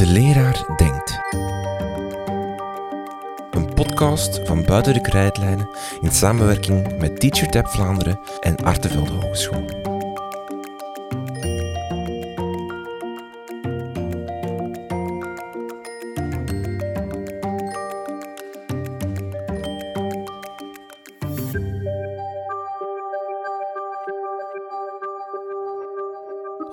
De leraar denkt. Een podcast van Buiten de Krijtlijnen in samenwerking met TeacherTap Vlaanderen en Artevelde Hogeschool.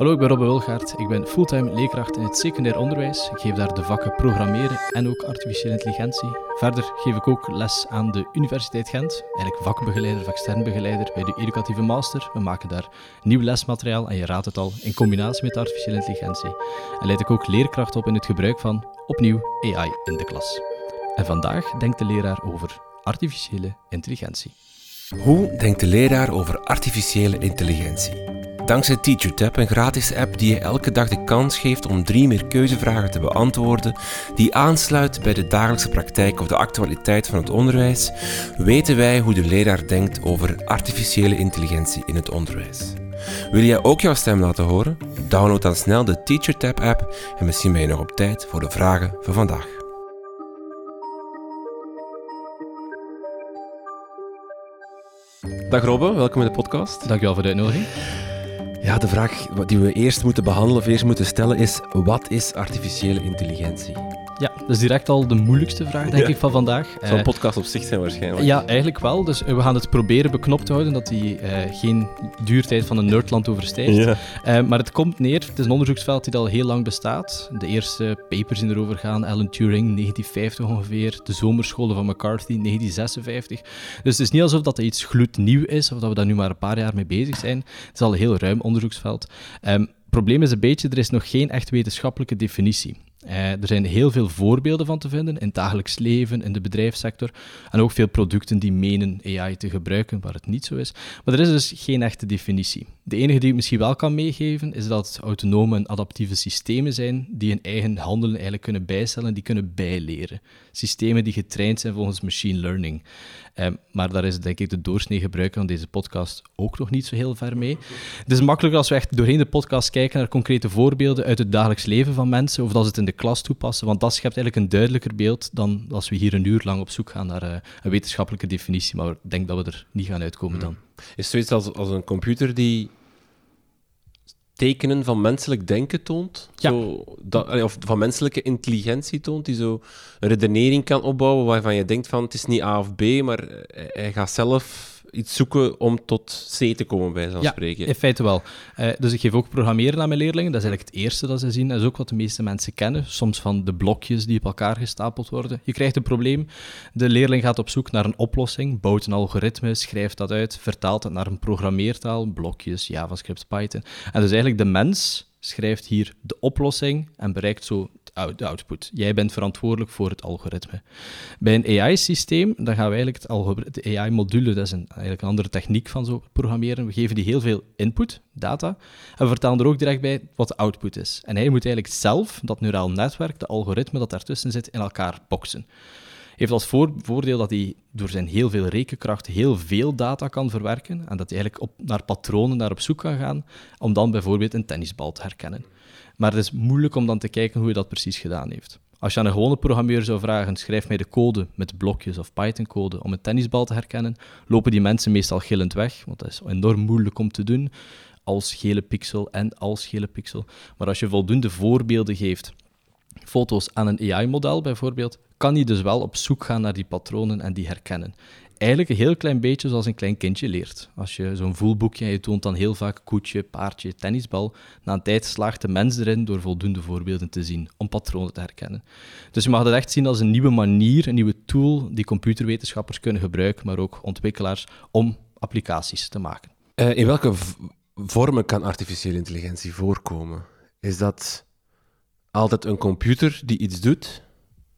Hallo, ik ben Robbe Wilgaard. Ik ben fulltime leerkracht in het secundair onderwijs. Ik geef daar de vakken programmeren en ook artificiële intelligentie. Verder geef ik ook les aan de Universiteit Gent, eigenlijk vakbegeleider of begeleider bij de educatieve master. We maken daar nieuw lesmateriaal, en je raadt het al, in combinatie met artificiële intelligentie. En leid ik ook leerkrachten op in het gebruik van, opnieuw, AI in de klas. En vandaag denkt de leraar over artificiële intelligentie. Hoe denkt de leraar over artificiële intelligentie? Dankzij TeacherTap, een gratis app die je elke dag de kans geeft om drie meer keuzevragen te beantwoorden, die aansluit bij de dagelijkse praktijk of de actualiteit van het onderwijs, weten wij hoe de leraar denkt over artificiële intelligentie in het onderwijs. Wil jij ook jouw stem laten horen? Download dan snel de TeacherTap app en misschien ben je nog op tijd voor de vragen van vandaag. Dag Robbe, welkom in de podcast. Dankjewel voor de uitnodiging. Ja, de vraag die we eerst moeten behandelen of eerst moeten stellen is: wat is artificiële intelligentie? Ja, dat is direct al de moeilijkste vraag, denk ik, van vandaag. Het zal een podcast op zich zijn waarschijnlijk. Ja, eigenlijk wel. Dus we gaan het proberen beknopt te houden, dat die uh, geen duurtijd van een nerdland overstijgt. Ja. Uh, maar het komt neer, het is een onderzoeksveld die al heel lang bestaat. De eerste papers die erover gaan, Alan Turing, 1950 ongeveer, de zomerscholen van McCarthy, 1956. Dus het is niet alsof dat iets gloednieuw is, of dat we daar nu maar een paar jaar mee bezig zijn. Het is al een heel ruim onderzoeksveld. Um, het probleem is een beetje, er is nog geen echt wetenschappelijke definitie. Uh, er zijn heel veel voorbeelden van te vinden in het dagelijks leven, in de bedrijfssector. En ook veel producten die menen AI te gebruiken, waar het niet zo is. Maar er is dus geen echte definitie. De enige die ik misschien wel kan meegeven, is dat autonome en adaptieve systemen zijn die hun eigen handelen eigenlijk kunnen bijstellen, die kunnen bijleren. Systemen die getraind zijn volgens machine learning. Um, maar daar is denk ik de doorsnee gebruiker van deze podcast ook nog niet zo heel ver mee. Het is makkelijker als we echt doorheen de podcast kijken naar concrete voorbeelden uit het dagelijks leven van mensen, of dat ze het in de klas toepassen, want dat schept eigenlijk een duidelijker beeld dan als we hier een uur lang op zoek gaan naar uh, een wetenschappelijke definitie. Maar ik denk dat we er niet gaan uitkomen dan. Is zoiets als, als een computer die tekenen van menselijk denken toont. Ja. Zo, dat, of van menselijke intelligentie toont, die zo een redenering kan opbouwen waarvan je denkt van het is niet A of B, maar hij gaat zelf iets zoeken om tot C te komen, bij zo'n ja, spreken. in feite wel. Uh, dus ik geef ook programmeren aan mijn leerlingen. Dat is eigenlijk het eerste dat ze zien. Dat is ook wat de meeste mensen kennen. Soms van de blokjes die op elkaar gestapeld worden. Je krijgt een probleem. De leerling gaat op zoek naar een oplossing, bouwt een algoritme, schrijft dat uit, vertaalt het naar een programmeertaal, blokjes, JavaScript, Python. En dus eigenlijk de mens schrijft hier de oplossing en bereikt zo de output. Jij bent verantwoordelijk voor het algoritme. Bij een AI-systeem, dan gaan we eigenlijk het AI-module, dat is een, eigenlijk een andere techniek van zo programmeren. We geven die heel veel input, data, en we vertellen er ook direct bij wat de output is. En hij moet eigenlijk zelf, dat neuraal netwerk, de algoritme dat daartussen zit, in elkaar boksen heeft als voordeel dat hij door zijn heel veel rekenkracht heel veel data kan verwerken en dat hij eigenlijk op, naar patronen naar op zoek kan gaan om dan bijvoorbeeld een tennisbal te herkennen. Maar het is moeilijk om dan te kijken hoe hij dat precies gedaan heeft. Als je aan een gewone programmeur zou vragen, schrijf mij de code met blokjes of Python-code om een tennisbal te herkennen, lopen die mensen meestal gillend weg, want dat is enorm moeilijk om te doen als gele pixel en als gele pixel. Maar als je voldoende voorbeelden geeft, foto's aan een AI-model bijvoorbeeld, kan hij dus wel op zoek gaan naar die patronen en die herkennen eigenlijk een heel klein beetje zoals een klein kindje leert. Als je zo'n voelboekje je toont dan heel vaak koetje, paardje, tennisbal, na een tijd slaagt de mens erin door voldoende voorbeelden te zien om patronen te herkennen. Dus je mag dat echt zien als een nieuwe manier, een nieuwe tool die computerwetenschappers kunnen gebruiken, maar ook ontwikkelaars om applicaties te maken. Uh, in welke vormen kan artificiële intelligentie voorkomen? Is dat altijd een computer die iets doet?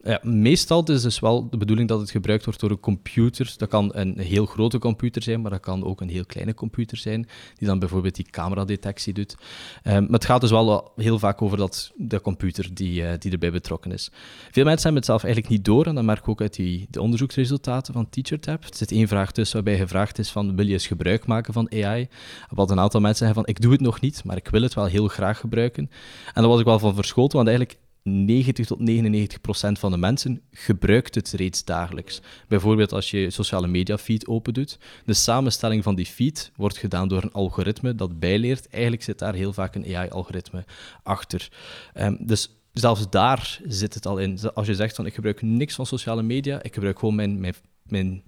Ja, meestal is dus wel de bedoeling dat het gebruikt wordt door een computer. Dat kan een heel grote computer zijn, maar dat kan ook een heel kleine computer zijn, die dan bijvoorbeeld die cameradetectie doet. Um, maar het gaat dus wel heel vaak over dat, de computer die, uh, die erbij betrokken is. Veel mensen hebben het zelf eigenlijk niet door, en dat merk ik ook uit die, de onderzoeksresultaten van TeacherTap. Er zit één vraag tussen waarbij gevraagd is van, wil je eens gebruik maken van AI? Wat een aantal mensen zeggen van, ik doe het nog niet, maar ik wil het wel heel graag gebruiken. En daar was ik wel van verschoten, want eigenlijk 90 tot 99 procent van de mensen gebruikt het reeds dagelijks. Bijvoorbeeld als je sociale media feed open doet. De samenstelling van die feed wordt gedaan door een algoritme dat bijleert. Eigenlijk zit daar heel vaak een AI-algoritme achter. Um, dus zelfs daar zit het al in. Als je zegt van ik gebruik niks van sociale media, ik gebruik gewoon mijn, mijn, mijn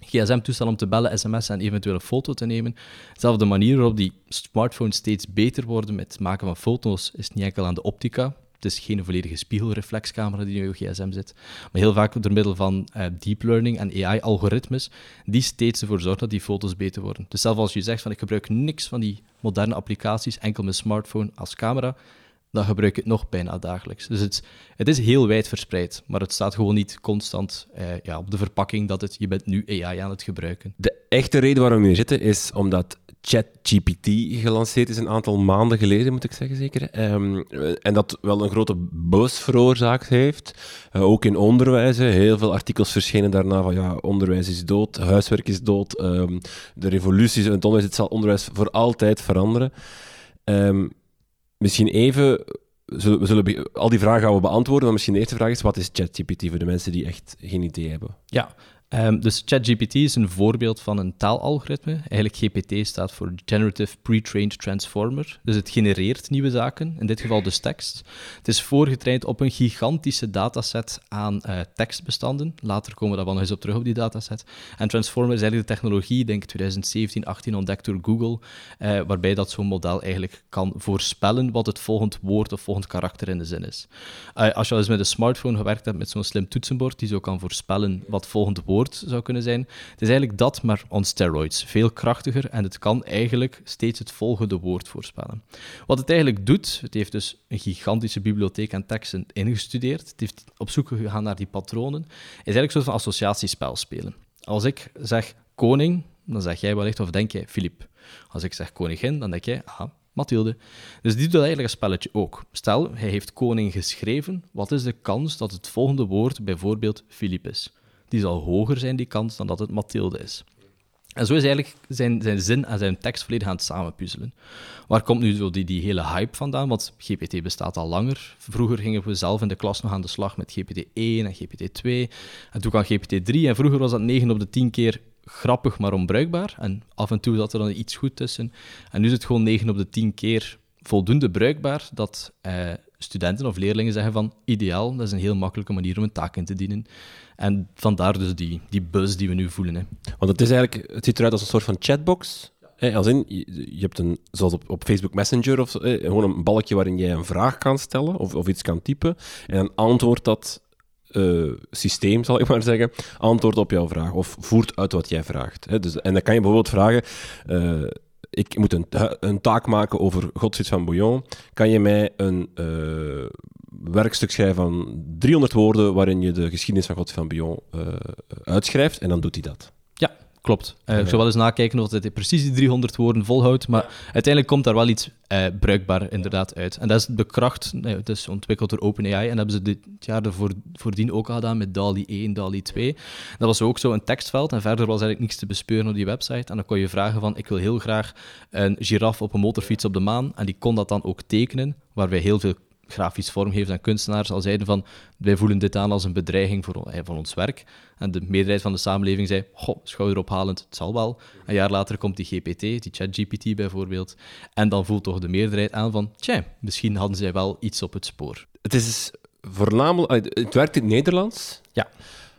gsm-toestel om te bellen, sms en eventueel een foto te nemen. Dezelfde manier waarop die smartphones steeds beter worden met het maken van foto's, is niet enkel aan de optica. Het is geen volledige spiegelreflexcamera die in je gsm zit, maar heel vaak door middel van uh, deep learning en AI-algoritmes, die steeds ervoor zorgen dat die foto's beter worden. Dus zelfs als je zegt van ik gebruik niks van die moderne applicaties, enkel mijn smartphone als camera, dan gebruik ik het nog bijna dagelijks. Dus het, het is heel wijd verspreid, maar het staat gewoon niet constant eh, ja, op de verpakking dat het, je bent nu AI aan het gebruiken. De echte reden waarom we hier zitten is omdat ChatGPT gelanceerd is een aantal maanden geleden, moet ik zeggen zeker. Ehm, en dat wel een grote buzz veroorzaakt heeft. Uh, ook in onderwijs. Heel veel artikels verschenen daarna van ja, onderwijs is dood, huiswerk is dood, um, de revolutie in het onderwijs, het zal onderwijs voor altijd veranderen. Um, misschien even, we zullen al die vragen gaan we beantwoorden, maar misschien de eerste vraag is, wat is ChatGPT voor de mensen die echt geen idee hebben? Ja, Um, dus ChatGPT is een voorbeeld van een taalalgoritme. Eigenlijk GPT staat voor Generative Pre-trained Transformer. Dus het genereert nieuwe zaken, in dit geval dus tekst. Het is voorgetraind op een gigantische dataset aan uh, tekstbestanden. Later komen we daar wel nog eens op terug op die dataset. En Transformer is eigenlijk de technologie, denk ik 2017, 18 ontdekt door Google, uh, waarbij dat zo'n model eigenlijk kan voorspellen wat het volgend woord of volgend karakter in de zin is. Uh, als je al eens met een smartphone gewerkt hebt met zo'n slim toetsenbord, die zo kan voorspellen wat volgend woord zou kunnen zijn. Het is eigenlijk dat, maar on steroids. Veel krachtiger en het kan eigenlijk steeds het volgende woord voorspellen. Wat het eigenlijk doet, het heeft dus een gigantische bibliotheek aan teksten ingestudeerd. Het heeft op zoek gegaan naar die patronen. Is eigenlijk een soort van associatiespel spelen. Als ik zeg koning, dan zeg jij wellicht of denk jij Filip. Als ik zeg koningin, dan denk jij, aha, Mathilde. Dus die doet eigenlijk een spelletje ook. Stel, hij heeft koning geschreven. Wat is de kans dat het volgende woord bijvoorbeeld Filip is? Die zal hoger zijn, die kans, dan dat het Mathilde is. En zo is eigenlijk zijn, zijn zin en zijn tekst volledig aan het samenpuzzelen. Waar komt nu die, die hele hype vandaan? Want GPT bestaat al langer. Vroeger gingen we zelf in de klas nog aan de slag met GPT-1 en GPT-2. En toen kwam GPT-3 en vroeger was dat 9 op de 10 keer grappig, maar onbruikbaar. En af en toe zat er dan iets goed tussen. En nu is het gewoon 9 op de 10 keer voldoende bruikbaar dat eh, studenten of leerlingen zeggen van ideaal, dat is een heel makkelijke manier om een taak in te dienen. En vandaar dus die, die buzz die we nu voelen. Hè. Want het, is eigenlijk, het ziet eruit als een soort van chatbox. als in, je, hebt een, zoals op, op Facebook Messenger, of, gewoon een balkje waarin jij een vraag kan stellen of, of iets kan typen. En dan antwoordt dat uh, systeem, zal ik maar zeggen, antwoord op jouw vraag of voert uit wat jij vraagt. Dus, en dan kan je bijvoorbeeld vragen, uh, ik moet een, een, taak maken over Godfried van Bouillon. Kan je mij een uh, werkstuk schrijven van 300 woorden waarin je de geschiedenis van Godfried van Bouillon uh, uitschrijft? En dan doet hij dat. Klopt. Uh, ik zou wel eens nakijken of het precies die 300 woorden volhoudt, maar uiteindelijk komt daar wel iets uh, bruikbaar inderdaad uit. En dat is de kracht, nou, het is ontwikkeld door OpenAI en dat hebben ze dit jaar ervoor, voordien ook al gedaan met DALI 1, DALI 2. Dat was ook zo een tekstveld en verder was eigenlijk niks te bespeuren op die website. En dan kon je vragen van, ik wil heel graag een giraf op een motorfiets op de maan en die kon dat dan ook tekenen, waarbij heel veel grafisch vormgevers en kunstenaars al zeiden van wij voelen dit aan als een bedreiging voor, voor ons werk. En de meerderheid van de samenleving zei, goh, schouderophalend, het zal wel. Een jaar later komt die GPT, die ChatGPT bijvoorbeeld, en dan voelt toch de meerderheid aan van, tja, misschien hadden zij wel iets op het spoor. Het is voornamelijk, het werkt in het Nederlands. Ja.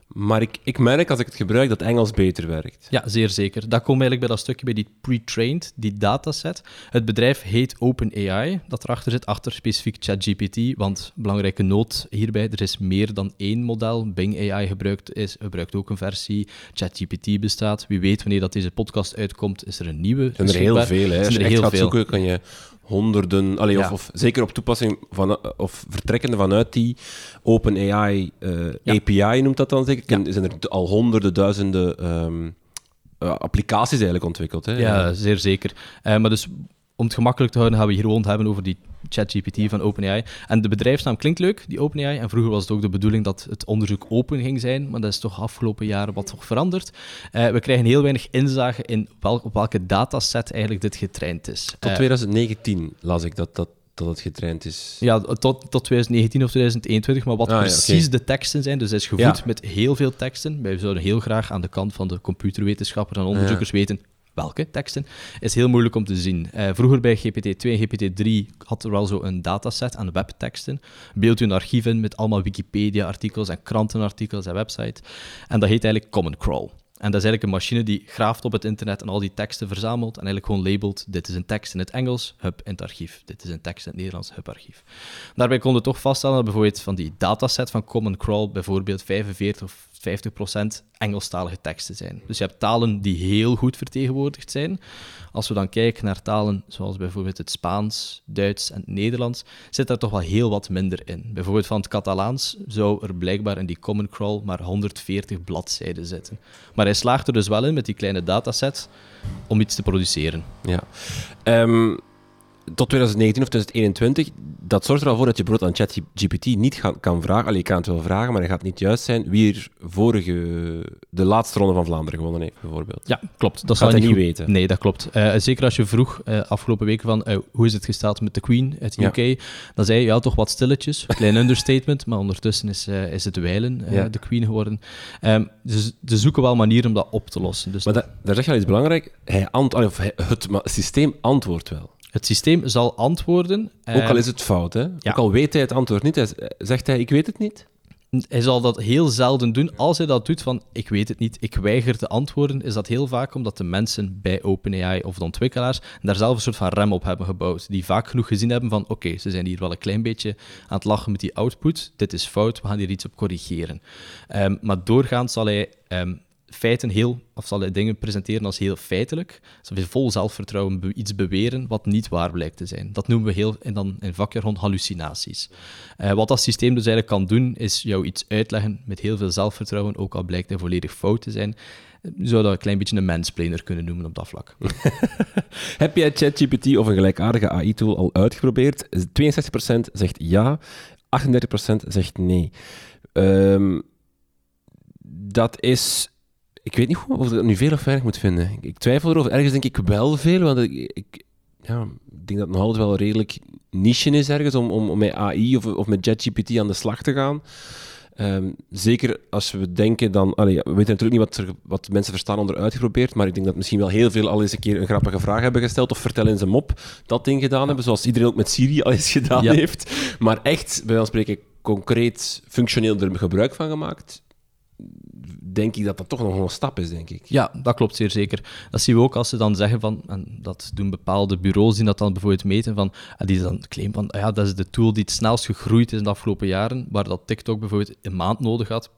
Maar ik, ik merk als ik het gebruik dat Engels beter werkt. Ja, zeer zeker. Dat we eigenlijk bij dat stukje bij die pre-trained, die dataset. Het bedrijf heet OpenAI, dat erachter zit, achter specifiek ChatGPT. Want belangrijke noot hierbij, er is meer dan één model. Bing AI gebruikt, is, gebruikt ook een versie. ChatGPT bestaat. Wie weet, wanneer dat deze podcast uitkomt, is er een nieuwe. Er zijn er heel veel. Hè. Als je gaat zoeken, kan je honderden, allee, of, of, zeker op toepassing van, of vertrekkende vanuit die OpenAI uh, API noemt dat dan zeker, ja. zijn er al honderden, duizenden um, uh, applicaties eigenlijk ontwikkeld. Hè? Ja, zeer zeker. Uh, maar dus om het gemakkelijk te houden, gaan we hier gewoon hebben over die ChatGPT van OpenAI. En de bedrijfsnaam klinkt leuk, die OpenAI. En vroeger was het ook de bedoeling dat het onderzoek open ging zijn, maar dat is toch afgelopen jaren wat toch veranderd. Uh, we krijgen heel weinig inzage in welk, op welke dataset eigenlijk dit getraind is. Tot 2019 las ik dat dat dat het getraind is. Ja, tot, tot 2019 of 2021, maar wat Ah, ja, precies de teksten zijn. Dus hij is gevoed Ja. met heel veel teksten. Wij zouden heel graag aan de kant van de computerwetenschappers en onderzoekers weten welke teksten. Is heel moeilijk om te zien. Eh, vroeger bij GPT-2 en GPT-3 had er wel zo een dataset aan webteksten. Beeld u een archief in met allemaal Wikipedia-artikels en krantenartikels en websites. En dat heet eigenlijk Common Crawl. En dat is eigenlijk een machine die graaft op het internet en al die teksten verzamelt en eigenlijk gewoon labelt, dit is een tekst in het Engels, hup, in het archief. Dit is een tekst in het Nederlands, hup, archief. Daarbij konden we toch vaststellen dat bijvoorbeeld van die dataset van Common Crawl bijvoorbeeld 45 of 50 procent Engelstalige teksten zijn. Dus je hebt talen die heel goed vertegenwoordigd zijn. Als we dan kijken naar talen zoals bijvoorbeeld het Spaans, Duits en het Nederlands, zit daar toch wel heel wat minder in. Bijvoorbeeld van het Catalaans zou er blijkbaar in die Common Crawl maar 140 bladzijden zitten. Maar hij slaagt er dus wel in met die kleine dataset om iets te produceren. Ja. Ehm, tot 2019 of 2021, dat zorgt er al voor dat je bijvoorbeeld aan ChatGPT niet gaan, kan vragen. Allee, je kan het wel vragen, maar het gaat niet juist zijn wie er vorige, de laatste ronde van Vlaanderen gewonnen heeft, bijvoorbeeld. Ja, klopt. Dat zal je niet goed- weten. Nee, dat klopt. Eh, zeker als je vroeg eh, afgelopen weken van eh, hoe is het gesteld met de Queen uit de Ja. UK, dan zei je ja, toch wat stilletjes. Klein understatement, maar ondertussen is, is het wijlen Ja. de Queen geworden. Dus ze zoeken wel manieren om dat op te lossen. Dus Maar dat, daar zeg je al iets belangrijk. Hij ant, of hij- het systeem antwoordt wel. het systeem zal antwoorden. Ook al ehm, is het fout, hè? ja. Ook al weet hij het antwoord niet. Hij, z- zegt hij, ik weet het niet? Hij zal dat heel zelden doen. Als hij dat doet van ik weet het niet, ik weiger te antwoorden, is dat heel vaak omdat de mensen bij OpenAI of de ontwikkelaars daar zelf een soort van rem op hebben gebouwd. Die vaak genoeg gezien hebben van oké, ze zijn hier wel een klein beetje aan het lachen met die output, dit is fout, we gaan hier iets op corrigeren. Ehm, maar doorgaans zal hij ehm, feiten heel, of zal hij dingen presenteren als heel feitelijk. Hij vol zelfvertrouwen iets beweren wat niet waar blijkt te zijn. Dat noemen we heel, en dan in vakjargon hallucinaties. Eh, wat dat systeem dus eigenlijk kan doen, is jou iets uitleggen met heel veel zelfvertrouwen, ook al blijkt hij volledig fout te zijn. Je zou dat een klein beetje een mansplainer kunnen noemen op dat vlak. Heb jij ChatGPT of een gelijkaardige AI-tool al uitgeprobeerd? 62% zegt ja, 38% zegt nee. Ehm, dat is... Ik weet niet goed of ik dat nu veel of weinig moet vinden. Ik, ik twijfel erover. Ergens denk ik wel veel, want ik, ik, ja, ik denk dat het nog altijd wel redelijk niche is ergens om, om, om met AI of, of met ChatGPT aan de slag te gaan. Ehm, zeker als we denken dan... Allee, we weten natuurlijk niet wat, er, wat mensen verstaan onder uitgeprobeerd, maar ik denk dat misschien wel heel veel al eens een keer een grappige vraag hebben gesteld of vertel in zijn mop dat ding gedaan hebben, zoals iedereen ook met Siri al eens gedaan Ja. heeft. Maar echt, bij wijze van spreken, concreet, functioneel er gebruik van gemaakt, denk ik dat dat toch nog een stap is, denk ik. Ja, dat klopt zeer zeker. Dat zien we ook als ze dan zeggen van, en dat doen bepaalde bureaus die dat dan bijvoorbeeld meten, van, en die dan claimen van, ah ja, dat is de tool die het snelst gegroeid is in de afgelopen jaren, waar dat TikTok bijvoorbeeld een maand nodig had,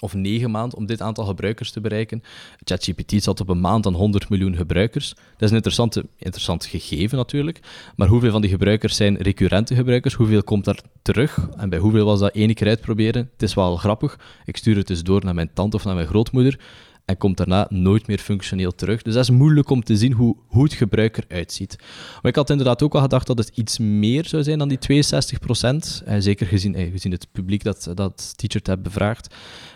of negen maanden om dit aantal gebruikers te bereiken. ChatGPT zat op een maand aan 100 miljoen gebruikers. Dat is een interessante, interessant gegeven natuurlijk. Maar hoeveel van die gebruikers zijn recurrente gebruikers? Hoeveel komt daar terug? En bij hoeveel was dat één keer uitproberen? Het is wel grappig. Ik stuur het dus door naar mijn tante of naar mijn grootmoeder. En komt daarna nooit meer functioneel terug. Dus dat is moeilijk om te zien hoe, hoe het gebruik eruit ziet. Maar ik had inderdaad ook al gedacht dat het iets meer zou zijn dan die 62 procent. Zeker gezien, eh, gezien het publiek dat, dat TeacherTab bevraagt.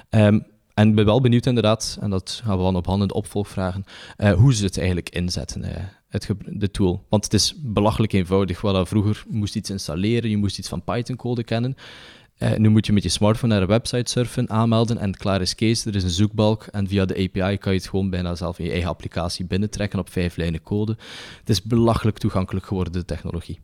Ehm, en ik ben wel benieuwd inderdaad, en dat gaan we dan op hand in de opvolg vragen, eh, hoe ze het eigenlijk inzetten, eh, het de tool. Want het is belachelijk eenvoudig. Dat vroeger moest iets installeren, je moest iets van Python-code kennen. Eh, nu moet je met je smartphone naar een website surfen, aanmelden en klaar is Kees. Er is een zoekbalk en via de API kan je het gewoon bijna zelf in je eigen applicatie binnentrekken op vijf lijnen code. Het is belachelijk toegankelijk geworden, de technologie.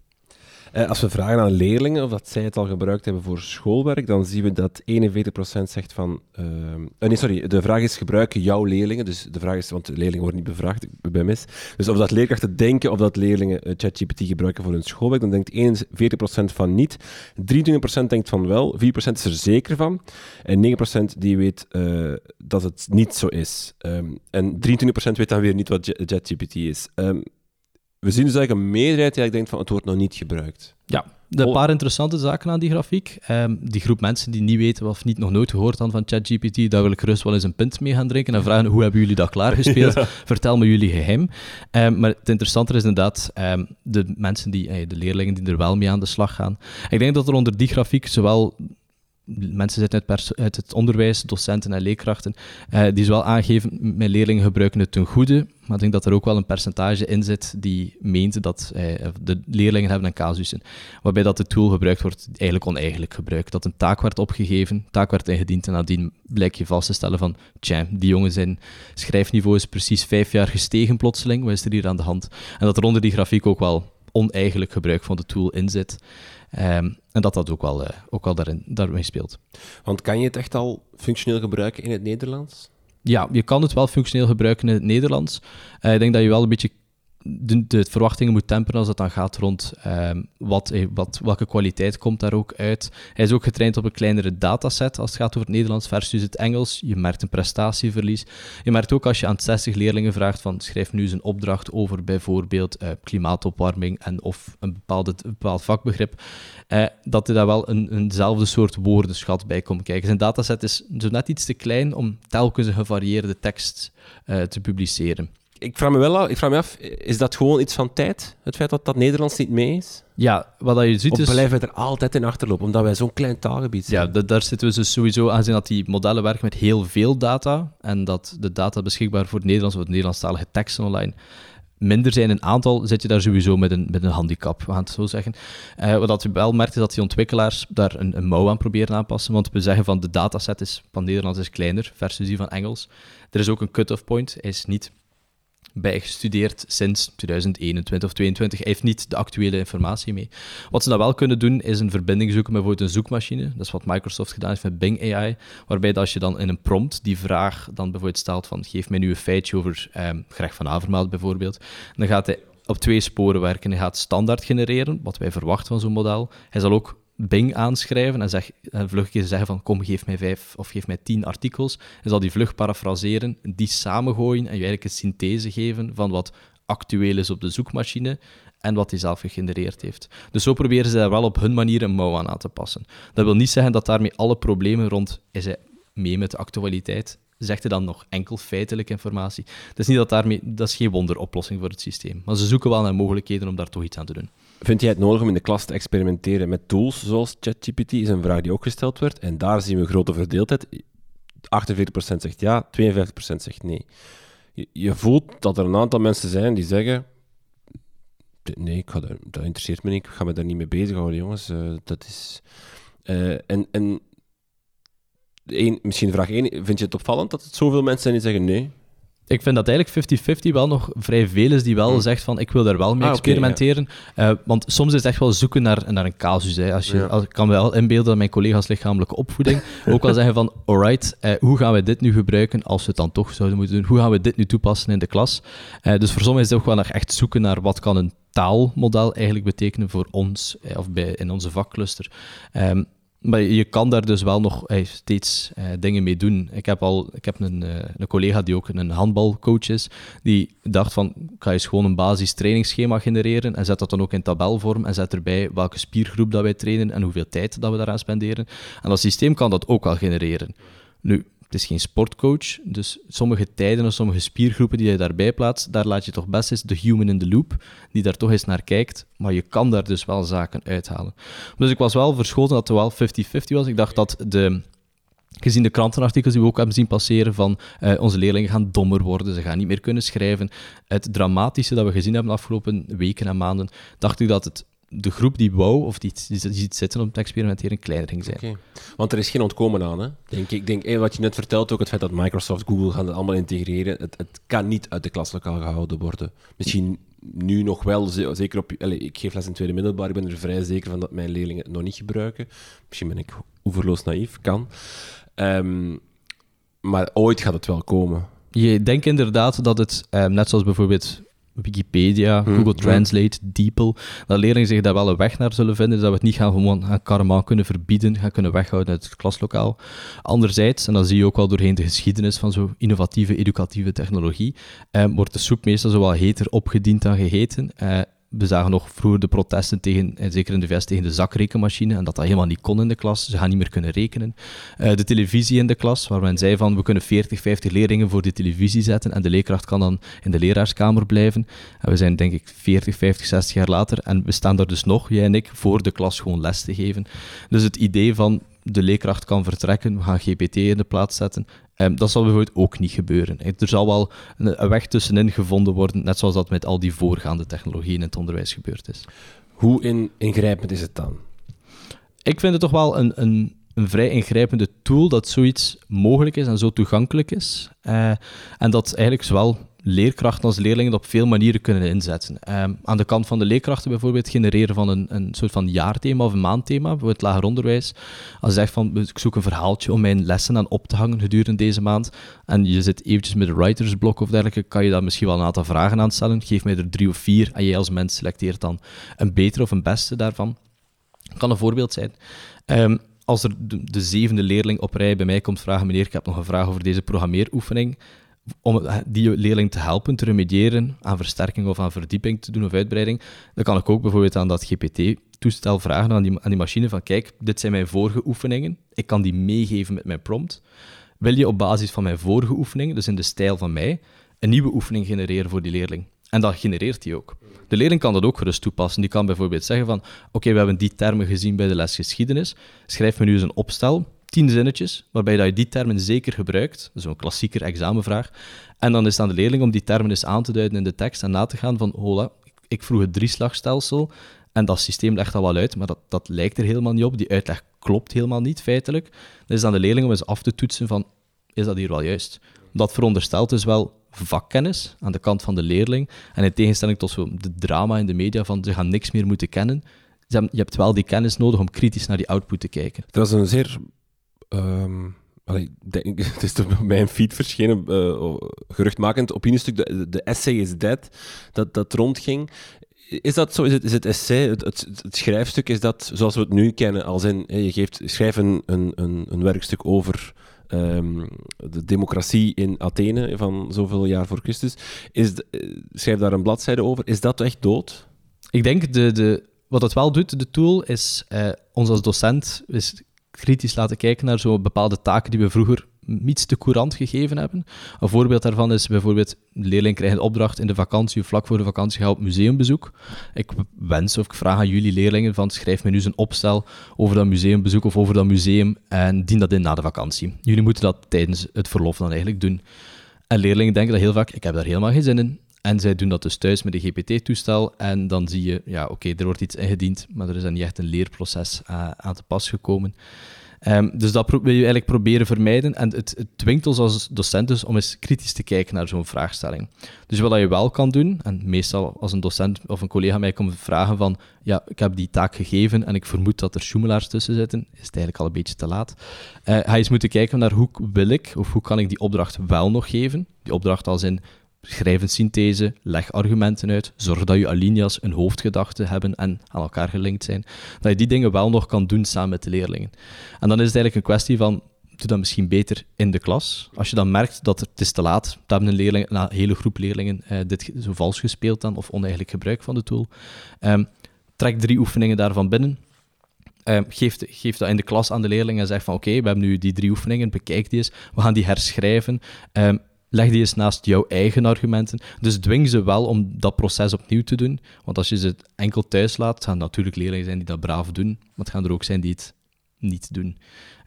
Eh, als we vragen aan leerlingen of dat zij het al gebruikt hebben voor schoolwerk, dan zien we dat 41% zegt van... ehm, eh, nee, sorry, de vraag is gebruiken jouw leerlingen. Dus de vraag is, want leerlingen worden niet bevraagd, ben mis. Dus of dat leerkrachten denken of dat leerlingen eh, ChatGPT gebruiken voor hun schoolwerk, dan denkt 41% van niet. 23% denkt van wel, 4% is er zeker van. En 9% die weet dat het niet zo is. Ehm, en 23% weet dan weer niet wat ChatGPT is. Ehm, we zien dus eigenlijk een meerderheid die eigenlijk denkt van het wordt nog niet gebruikt. Ja, de Oh. paar interessante zaken aan die grafiek. Ehm, die groep mensen die niet weten of niet nog nooit gehoord hadden van ChatGPT, daar wil ik gerust wel eens een pint mee gaan drinken en vragen hoe hebben jullie dat klaargespeeld? Vertel me jullie geheim. Ehm, maar het interessante is inderdaad ehm, de mensen die, eh, de leerlingen die er wel mee aan de slag gaan. Ik denk dat er onder die grafiek zowel mensen zitten uit, uit, het onderwijs, docenten en leerkrachten, uh, die zowel aangeven, mijn leerlingen gebruiken het ten goede, maar ik denk dat er ook wel een percentage in zit die meent dat uh, de leerlingen hebben een casussen, waarbij dat de tool gebruikt wordt, eigenlijk oneigenlijk gebruikt. Dat een taak werd opgegeven, taak werd ingediend en nadien blijkt je vast te stellen van, tja, die jongen zijn schrijfniveau is precies vijf jaar gestegen plotseling, wat is er hier aan de hand? En dat er onder die grafiek ook wel oneigenlijk gebruik van de tool in zit. Ehm, en dat dat ook wel, uh, ook wel daarin, daarmee speelt. Want kan je het echt al functioneel gebruiken in het Nederlands? Ja, je kan het wel functioneel gebruiken in het Nederlands. Uh, ik denk dat je wel een beetje de, de, verwachtingen moet temperen als het dan gaat rond um, wat, eh, wat, welke kwaliteit komt daar ook uit. Hij is ook getraind op een kleinere dataset als het gaat over het Nederlands versus het Engels. Je merkt een prestatieverlies. Je merkt ook als je aan 60 leerlingen vraagt van schrijf nu eens een opdracht over bijvoorbeeld uh, klimaatopwarming en of een, bepaalde, een bepaald vakbegrip, uh, dat er daar wel een, eenzelfde soort woordenschat bij komt kijken. Zijn dataset is zo net iets te klein om telkens een gevarieerde tekst te publiceren ik vraag me wel af, ik vraag me af, is dat gewoon iets van tijd? Het feit dat dat Nederlands niet mee is? Ja, wat je ziet of is... blijven we er altijd in achterlopen, omdat wij zo'n klein taalgebied zijn? Ja, daar zitten we dus sowieso aan dat die modellen werken met heel veel data en dat de data beschikbaar voor het Nederlands of het Nederlandstalige teksten online minder zijn in aantal, zit je daar sowieso met een, met een handicap, we gaan het zo zeggen. Uh, wat je wel merkt, is dat die ontwikkelaars daar een, een mouw aan proberen aanpassen, want we zeggen van de dataset is, van Nederlands is kleiner versus die van Engels. Er is ook een cut-off point, hij is niet bijgestudeerd sinds 2021 of 2022. Hij heeft niet de actuele informatie mee. Wat ze dan wel kunnen doen, is een verbinding zoeken met bijvoorbeeld een zoekmachine. Dat is wat Microsoft gedaan heeft met Bing AI, waarbij als je dan in een prompt die vraag dan bijvoorbeeld stelt van geef mij nu een feitje over um, Greg van Avermaat bijvoorbeeld, dan gaat hij op twee sporen werken. Hij gaat standaard genereren, wat wij verwachten van zo'n model. Hij zal ook Bing aanschrijven en, zeg, en vlug zeggen van kom, geef mij vijf of geef mij tien artikels. En zal die vlug parafraseren, die samengooien en je eigenlijk een synthese geven van wat actueel is op de zoekmachine en wat hij zelf gegenereerd heeft. Dus zo proberen ze daar wel op hun manier een mouw aan, aan te passen. Dat wil niet zeggen dat daarmee alle problemen rond is hij mee met de actualiteit zegt hij dan nog enkel feitelijke informatie. Het is niet dat daarmee, dat is geen wonderoplossing voor het systeem. Maar ze zoeken wel naar mogelijkheden om daar toch iets aan te doen. Vind jij het nodig om in de klas te experimenteren met tools zoals ChatGPT? Is een vraag die ook gesteld werd. En daar zien we grote verdeeldheid. 48% zegt ja, 52% zegt nee. Je, voelt dat er een aantal mensen zijn die zeggen: Nee, dat, interesseert me niet, ik ga me daar niet mee bezighouden, jongens. Uh, dat is. Uh, en, en misschien vraag 1, vind je het opvallend dat het zoveel mensen zijn die zeggen nee? Ik vind dat eigenlijk 50-50 wel nog vrij veel is die wel hmm. zegt van ik wil daar wel mee ah, experimenteren. Eh, want soms is het echt wel zoeken naar, naar een casus. Hè. Als je, als, ik kan wel inbeelden dat mijn collega's lichamelijke opvoeding ook wel zeggen van alright, uh, hoe gaan we dit nu gebruiken als we het dan toch zouden moeten doen? Hoe gaan we dit nu toepassen in de klas? Uh, dus voor sommigen is het ook wel nog echt zoeken naar wat kan een taalmodel eigenlijk betekenen voor ons of bij, in onze vakcluster. Um, maar je kan daar dus wel nog steeds eh, dingen mee doen. Ik heb, al, ik heb een, eh, een collega die ook een handbalcoach is, die dacht van, ga eens gewoon een basis trainingsschema genereren en zet dat dan ook in tabelvorm en zet erbij welke spiergroep dat wij trainen en hoeveel tijd dat we daaraan spenderen. En dat systeem kan dat ook al genereren. Nu, het is geen sportcoach, dus sommige tijden of sommige spiergroepen die je daarbij plaatst, daar laat je toch best eens de human in the loop, die daar toch eens naar kijkt, maar je kan daar dus wel zaken uithalen. Dus ik was wel verschoten dat het wel 50-50 was. Ik dacht dat de, gezien de krantenartikels die we ook hebben zien passeren van uh, onze leerlingen gaan dommer worden, ze gaan niet meer kunnen schrijven. Het dramatische dat we gezien hebben de afgelopen weken en maanden, dacht ik dat het de groep die wou, of die, die, ziet zitten om te experimenteren, kleiner ging zijn. Okay. Want er is geen ontkomen aan, hè? Denk ik. Denk, wat je net vertelt, ook het feit dat Microsoft, Google gaan het allemaal integreren, het, het kan niet uit de klaslokaal gehouden worden. Misschien nu nog wel, zeker op... Allez, ik geef les in tweede middelbaar, ik ben er vrij zeker van dat mijn leerlingen het nog niet gebruiken. Misschien ben ik oeverloos naïef, kan. Um, maar ooit gaat het wel komen. Je denkt inderdaad dat het, um, net zoals bijvoorbeeld Wikipedia, hmm, Google Translate, DeepL, dat leerlingen zich daar wel een weg naar zullen vinden, dat we het niet gaan gewoon gaan karma kunnen verbieden, gaan kunnen weghouden uit het klaslokaal. Anderzijds, en dat zie je ook wel doorheen de geschiedenis van zo'n innovatieve, educatieve technologie, eh, wordt de soep meestal zo wat heter opgediend dan geheten. Eh, we zagen nog vroeger de protesten tegen, en zeker in de VS, tegen de zakrekenmachine en dat dat helemaal niet kon in de klas. Ze gaan niet meer kunnen rekenen. Uh, de televisie in de klas, waar men zei van we kunnen 40, 50 leerlingen voor de televisie zetten en de leerkracht kan dan in de leraarskamer blijven. En we zijn denk ik 40, 50, 60 jaar later en we staan daar dus nog, jij en ik, voor de klas gewoon les te geven. Dus het idee van de leerkracht kan vertrekken, we gaan GPT in de plaats zetten. Ehm, dat zal bijvoorbeeld ook niet gebeuren. Er zal wel een, weg tussenin gevonden worden, net zoals dat met al die voorgaande technologieën in het onderwijs gebeurd is. Hoe in, ingrijpend is het dan? Ik vind het toch wel een, een, een vrij ingrijpende tool dat zoiets mogelijk is en zo toegankelijk is. Uh, en dat eigenlijk zowel leerkrachten als leerlingen op veel manieren kunnen inzetten. Ehm, aan de kant van de leerkrachten bijvoorbeeld genereren van een, een soort van jaarthema of een maandthema, voor het lager onderwijs. Als je zegt van, ik zoek een verhaaltje om mijn lessen aan op te hangen gedurende deze maand, en je zit eventjes met een writersblok of dergelijke, kan je daar misschien wel een aantal vragen aan stellen. Geef mij er drie of vier, en jij als mens selecteert dan een betere of een beste daarvan. Kan een voorbeeld zijn. Um, als er de, de, zevende leerling op rij bij mij komt vragen, meneer, ik heb nog een vraag over deze programmeeroefening, om die leerling te helpen te remediëren aan versterking of aan verdieping te doen of uitbreiding, dan kan ik ook bijvoorbeeld aan dat GPT-toestel vragen aan die, aan machine van kijk, dit zijn mijn vorige oefeningen, ik kan die meegeven met mijn prompt. Wil je op basis van mijn vorige oefeningen, dus in de stijl van mij, een nieuwe oefening genereren voor die leerling? En dat genereert hij ook. De leerling kan dat ook gerust toepassen. Die kan bijvoorbeeld zeggen van, oké, we hebben die termen gezien bij de les geschiedenis, schrijf me nu eens een opstel tien zinnetjes, waarbij dat je die termen zeker gebruikt. Zo'n klassieker examenvraag. En dan is het aan de leerling om die termen eens aan te duiden in de tekst en na te gaan van, hola, ik vroeg het drieslagstelsel en dat systeem legt dat wel uit, maar dat, dat lijkt er helemaal niet op. Die uitleg klopt helemaal niet, feitelijk. Dan is aan de leerling om eens af te toetsen van, is dat hier wel juist? Dat veronderstelt dus wel vakkennis aan de kant van de leerling. En in tegenstelling tot zo de drama in de media van ze gaan niks meer moeten kennen, je hebt wel die kennis nodig om kritisch naar die output te kijken. Dat was een zeer Um, denk, het is bij een feed verschenen, uh, geruchtmakend opiniestuk, de, de essay is dead, dat, dat rondging. Is dat zo? Is het, is het essay, het, het, schrijfstuk, is dat zoals we het nu kennen? Als in, je geeft, schrijf een, een, een werkstuk over um, de democratie in Athene van zoveel jaar voor Christus. Is eh, schrijf daar een bladzijde over. Is dat echt dood? Ik denk, de, de, wat het wel doet, de tool, is uh, ons als docent is kritisch laten kijken naar zo bepaalde taken die we vroeger iets te courant gegeven hebben. Een voorbeeld daarvan is bijvoorbeeld, de leerling krijgt een opdracht in de vakantie vlak voor de vakantie ga op museumbezoek. Ik wens of ik vraag aan jullie leerlingen van schrijf me nu eens een opstel over dat museumbezoek of over dat museum en dien dat in na de vakantie. Jullie moeten dat tijdens het verlof dan eigenlijk doen. En leerlingen denken dat heel vaak, ik heb daar helemaal geen zin in. En zij doen dat dus thuis met een GPT-toestel. En dan zie je, ja, oké, er wordt iets ingediend, maar er is dan niet echt een leerproces uh, aan te pas gekomen. Um, dus dat wil je eigenlijk proberen vermijden. En het, het dwingt ons als docent dus om eens kritisch te kijken naar zo'n vraagstelling. Dus wat je wel kan doen, en meestal als een docent of een collega mij komt vragen van ja, ik heb die taak gegeven en ik vermoed dat er schoemelaars tussen zitten, is het eigenlijk al een beetje te laat. Uh, ga je eens moeten kijken naar hoe wil ik, of hoe kan ik die opdracht wel nog geven. Die opdracht als in Schrijf een synthese, leg argumenten uit, zorg dat je alinea's een hoofdgedachte hebben en aan elkaar gelinkt zijn. Dat je die dingen wel nog kan doen samen met de leerlingen. En dan is het eigenlijk een kwestie van, doe dat misschien beter in de klas. Als je dan merkt dat het is te laat, dat hebben een, leerling, hele groep leerlingen eh, dit zo vals gespeeld dan, of oneigenlijk gebruik van de tool. Um, trek drie oefeningen daarvan binnen. Um, geef, geef, dat in de klas aan de leerlingen en zeg van oké, we hebben nu die drie oefeningen, bekijk die eens, we gaan die herschrijven. Um, leg die eens naast jouw eigen argumenten. Dus dwing ze wel om dat proces opnieuw te doen. Want als je ze enkel thuis laat, gaan natuurlijk leerlingen zijn die dat braaf doen, maar het gaan er ook zijn die het niet doen.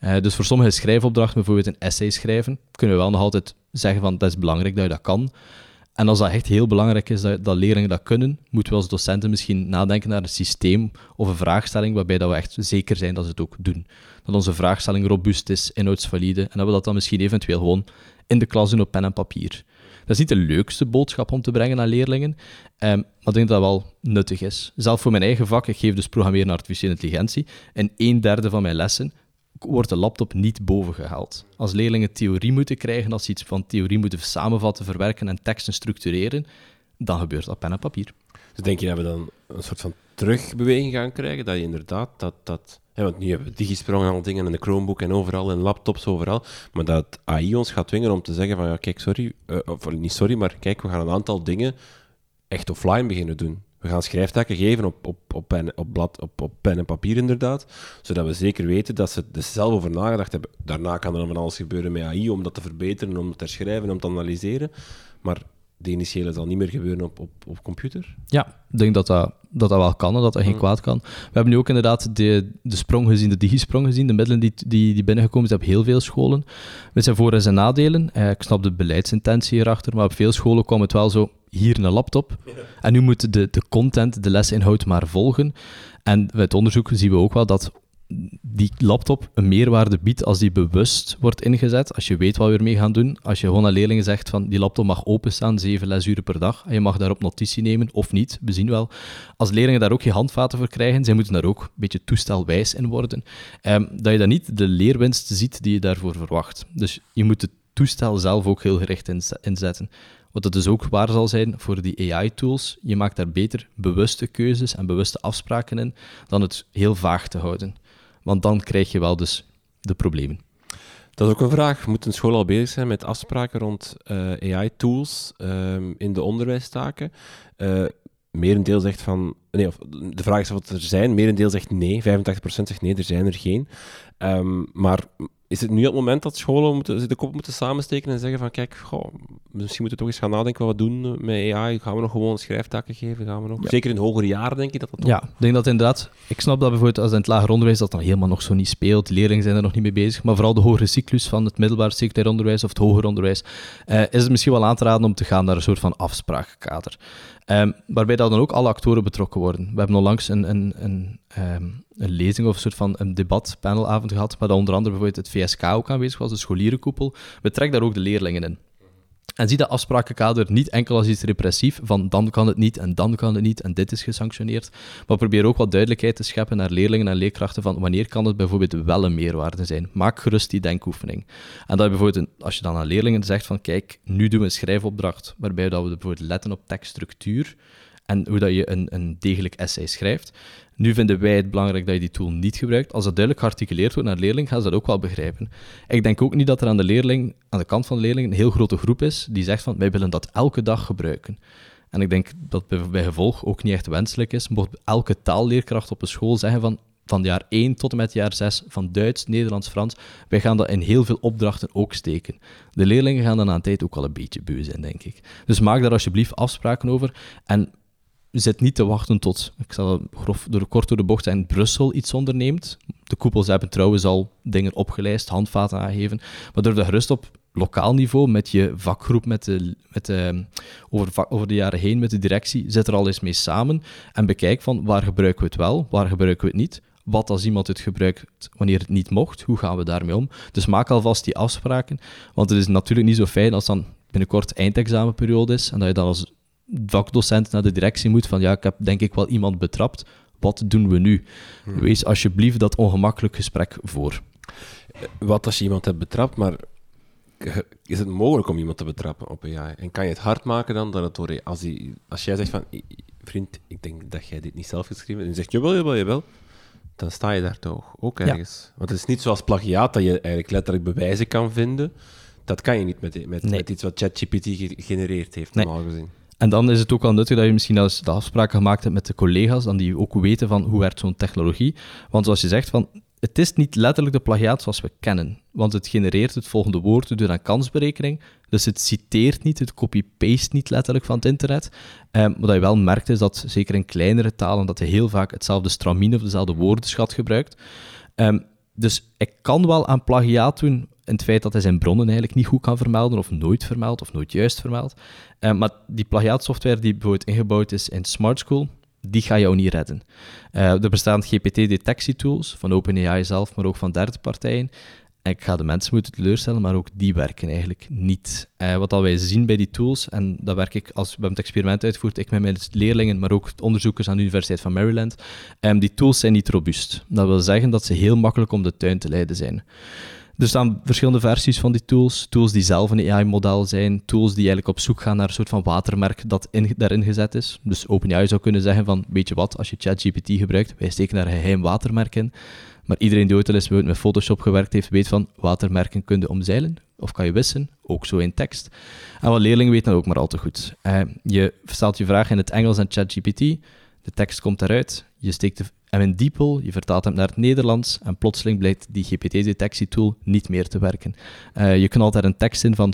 Uh, dus voor sommige schrijfopdrachten, bijvoorbeeld een essay schrijven, kunnen we wel nog altijd zeggen van dat is belangrijk dat je dat kan. En als dat echt heel belangrijk is dat, dat leerlingen dat kunnen, moeten we als docenten misschien nadenken naar een systeem of een vraagstelling waarbij dat we echt zeker zijn dat ze het ook doen. Dat onze vraagstelling robuust is, inhoudsvalide en dat we dat dan misschien eventueel gewoon in de klas doen op pen en papier. Dat is niet de leukste boodschap om te brengen aan leerlingen, ehm, maar ik denk dat dat wel nuttig is. Zelf voor mijn eigen vak, ik geef dus programmeren naar artificiële intelligentie, en een derde van mijn lessen wordt de laptop niet bovengehaald. Als leerlingen theorie moeten krijgen, als ze iets van theorie moeten samenvatten, verwerken en teksten structureren, dan gebeurt dat pen en papier. Dus denk je dat we dan een soort van terugbeweging gaan krijgen, dat je inderdaad dat... dat want nu hebben we digisprong en al dingen en de Chromebook en overal en laptops overal. Maar dat AI ons gaat dwingen om te zeggen van ja, kijk, sorry, uh, niet sorry, maar kijk, we gaan een aantal dingen echt offline beginnen doen. We gaan schrijftakken geven op, op, op, pen, op, blad, op, op pen en papier inderdaad, zodat we zeker weten dat ze er zelf over nagedacht hebben. Daarna kan er dan van alles gebeuren met AI om dat te verbeteren, om te herschrijven, om te analyseren. Maar de initiële zal niet meer gebeuren op, op, op computer? Ja, ik denk dat dat, dat, dat wel kan en dat dat geen Mm. kwaad kan. We hebben nu ook inderdaad de, de sprong gezien, de digisprong gezien, de middelen die, die, die binnengekomen zijn op heel veel scholen. Met zijn voor- en zijn nadelen. Eh, ik snap de beleidsintentie erachter, maar op veel scholen kwam het wel zo, hier een laptop. En nu moet de, de content, de lesinhoud maar volgen. En bij het onderzoek zien we ook wel dat die laptop een meerwaarde biedt als die bewust wordt ingezet. Als je weet wat we ermee gaan doen. Als je gewoon aan leerlingen zegt van die laptop mag openstaan, zeven lesuren per dag. En je mag daarop notitie nemen of niet. We zien wel. Als leerlingen daar ook geen handvaten voor krijgen, zij moeten daar ook een beetje toestelwijs in worden. Ehm, dat je dan niet de leerwinst ziet die je daarvoor verwacht. Dus je moet het toestel zelf ook heel gericht inz- inzetten. Wat dat dus ook waar zal zijn voor die AI-tools. Je maakt daar beter bewuste keuzes en bewuste afspraken in dan het heel vaag te houden. Want dan krijg je wel dus de problemen. Dat is ook een vraag. Moet een school al bezig zijn met afspraken rond eh, AI-tools ehm, in de onderwijstaken? Eh merendeel zegt van... Nee, of de vraag is wat er zijn. Merendeel zegt nee. 85% zegt nee, er zijn er geen. Ehm, maar is het nu het moment dat scholen moeten, de kop moeten samensteken en zeggen van kijk, goh, misschien moeten we toch eens gaan nadenken wat we doen met AI. Gaan we nog gewoon schrijftaken geven? Gaan we nog... Ja. Zeker in hogere jaren denk ik dat dat toch... Ja, ik denk dat inderdaad... Ik snap dat bijvoorbeeld als in het lager onderwijs dat dan helemaal nog zo niet speelt. Leerlingen zijn er nog niet mee bezig. Maar vooral de hogere cyclus van het middelbaar secundair onderwijs of het hoger onderwijs eh, is het misschien wel aan te raden om te gaan naar een soort van afsprakenkader. Ehm, waarbij dan ook alle actoren betrokken worden. We hebben onlangs een, een, een, ehm, een lezing of een soort van een debat, panelavond gehad, waar onder andere bijvoorbeeld het VSK ook aanwezig was, de scholierenkoepel. Betrek daar ook de leerlingen in. En zie dat afsprakenkader niet enkel als iets repressief, van dan kan het niet en dan kan het niet en dit is gesanctioneerd, maar probeer ook wat duidelijkheid te scheppen naar leerlingen en leerkrachten van wanneer kan het bijvoorbeeld wel een meerwaarde zijn. Maak gerust die denkoefening. En dat je bijvoorbeeld, als je dan aan leerlingen zegt van kijk, nu doen we een schrijfopdracht, waarbij dat we bijvoorbeeld letten op tekststructuur en hoe dat je een, een degelijk essay schrijft. Nu vinden wij het belangrijk dat je die tool niet gebruikt. Als dat duidelijk gearticuleerd wordt naar de leerling, gaan ze dat ook wel begrijpen. Ik denk ook niet dat er aan de leerling, aan de kant van de leerling, een heel grote groep is die zegt van wij willen dat elke dag gebruiken. En ik denk dat bij, gevolg ook niet echt wenselijk is, mocht elke taalleerkracht op een school zeggen van van jaar 1 tot en met jaar 6 van Duits, Nederlands, Frans, wij gaan dat in heel veel opdrachten ook steken. De leerlingen gaan dan aan tijd ook al een beetje beu zijn, denk ik. Dus maak daar alsjeblieft afspraken over en zit niet te wachten tot, ik zal grof door, kort door de bocht zijn, Brussel iets onderneemt. De koepels hebben trouwens al dingen opgelijst, handvaten aangegeven, maar durf daar gerust op lokaal niveau, met je vakgroep, met de, met de, over, over de jaren heen, met de directie, zit er al eens mee samen en bekijk van waar gebruiken we het wel, waar gebruiken we het niet. Wat als iemand het gebruikt wanneer het niet mocht, hoe gaan we daarmee om? Dus maak alvast die afspraken, want het is natuurlijk niet zo fijn als dan binnenkort eindexamenperiode is en dat je dan als vakdocent naar de directie moet van ja, ik heb denk ik wel iemand betrapt, wat doen we nu? Wees alsjeblieft dat ongemakkelijk gesprek voor. Wat als je iemand hebt betrapt, maar is het mogelijk om iemand te betrappen op AI? En kan je het hard maken dan dat het door... Als, die, als jij zegt van, "I- i- vriend, ik denk dat jij dit niet zelf geschreven hebt, en je zegt, jawel, jawel, jawel, dan sta je daar toch ook Ja. ergens. Want het is niet zoals plagiaat, dat je eigenlijk letterlijk bewijzen kan vinden. Dat kan je niet met, met, Nee. met iets wat ChatGPT ge- gegenereerd heeft, Nee. normaal gezien. En dan is het ook wel nuttig dat je misschien als de afspraken gemaakt hebt met de collega's, dan die ook weten van hoe werkt zo'n technologie. Want zoals je zegt, van, het is niet letterlijk de plagiaat zoals we kennen. Want het genereert het volgende woord door een kansberekening. Dus het citeert niet, het copy-paste niet letterlijk van het internet. Ehm, wat je wel merkt is dat, zeker in kleinere talen, dat je heel vaak hetzelfde stramine of dezelfde woordenschat gebruikt. Ehm, dus ik kan wel aan plagiaat doen in het feit dat hij zijn bronnen eigenlijk niet goed kan vermelden, of nooit vermeldt, of nooit juist vermeldt. Eh, maar die plagiaatsoftware die bijvoorbeeld ingebouwd is in Smart School, die gaat jou niet redden. Eh, er bestaan GPT-detectietools van OpenAI zelf, maar ook van derde partijen. En ik ga de mensen moeten teleurstellen, maar ook die werken eigenlijk niet. Eh, wat al wij zien bij die tools, en dat werk ik als we het experiment uitvoert, ik met mijn leerlingen, maar ook onderzoekers aan de Universiteit van Maryland, ehm, die tools zijn niet robuust. Dat wil zeggen dat ze heel makkelijk om de tuin te leiden zijn. Er staan verschillende versies van die tools. Tools die zelf een AI-model zijn. Tools die eigenlijk op zoek gaan naar een soort van watermerk dat in, daarin gezet is. Dus OpenAI zou kunnen zeggen van, weet je wat, als je ChatGPT gebruikt, wij steken daar geheim watermerk in. Maar iedereen die ooit al eens met Photoshop gewerkt heeft, weet van, watermerken kun je omzeilen. Of kan je wissen, ook zo in tekst. En wat leerlingen weten dat ook maar al te goed. Eh, je stelt je vraag in het Engels aan ChatGPT, de tekst komt eruit, je steekt de en in DeepL, je vertaalt hem naar het Nederlands en plotseling blijkt die GPT-detectietool niet meer te werken. Eh, je knalt daar een tekst in van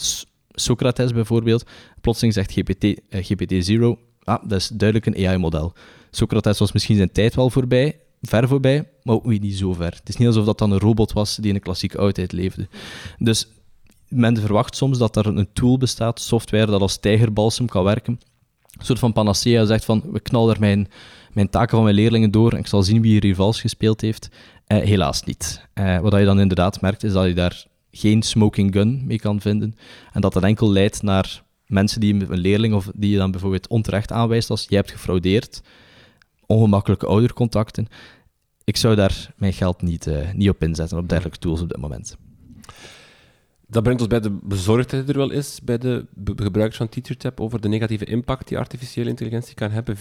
Socrates bijvoorbeeld. Plotseling zegt GPT, eh, GPT-0, ah, dat is duidelijk een AI-model. Socrates was misschien zijn tijd wel voorbij, ver voorbij, maar ook niet zo ver. Het is niet alsof dat dan een robot was die in een klassieke oudheid leefde. Dus men verwacht soms dat er een tool bestaat, software, dat als tijgerbalsem kan werken. Een soort van panacea zegt van, we knallen er mijn, mijn taken van mijn leerlingen door en ik zal zien wie hier rivals gespeeld heeft. Eh, helaas niet. Eh, wat je dan inderdaad merkt, is dat je daar geen smoking gun mee kan vinden. En dat dat enkel leidt naar mensen die een leerling of die je dan bijvoorbeeld onterecht aanwijst als je hebt gefraudeerd, ongemakkelijke oudercontacten. Ik zou daar mijn geld niet, uh, niet op inzetten, op dergelijke tools op dit moment. Dat brengt ons bij de bezorgdheid er wel is bij de gebruikers van TeacherTap over de negatieve impact die artificiële intelligentie kan hebben. 34%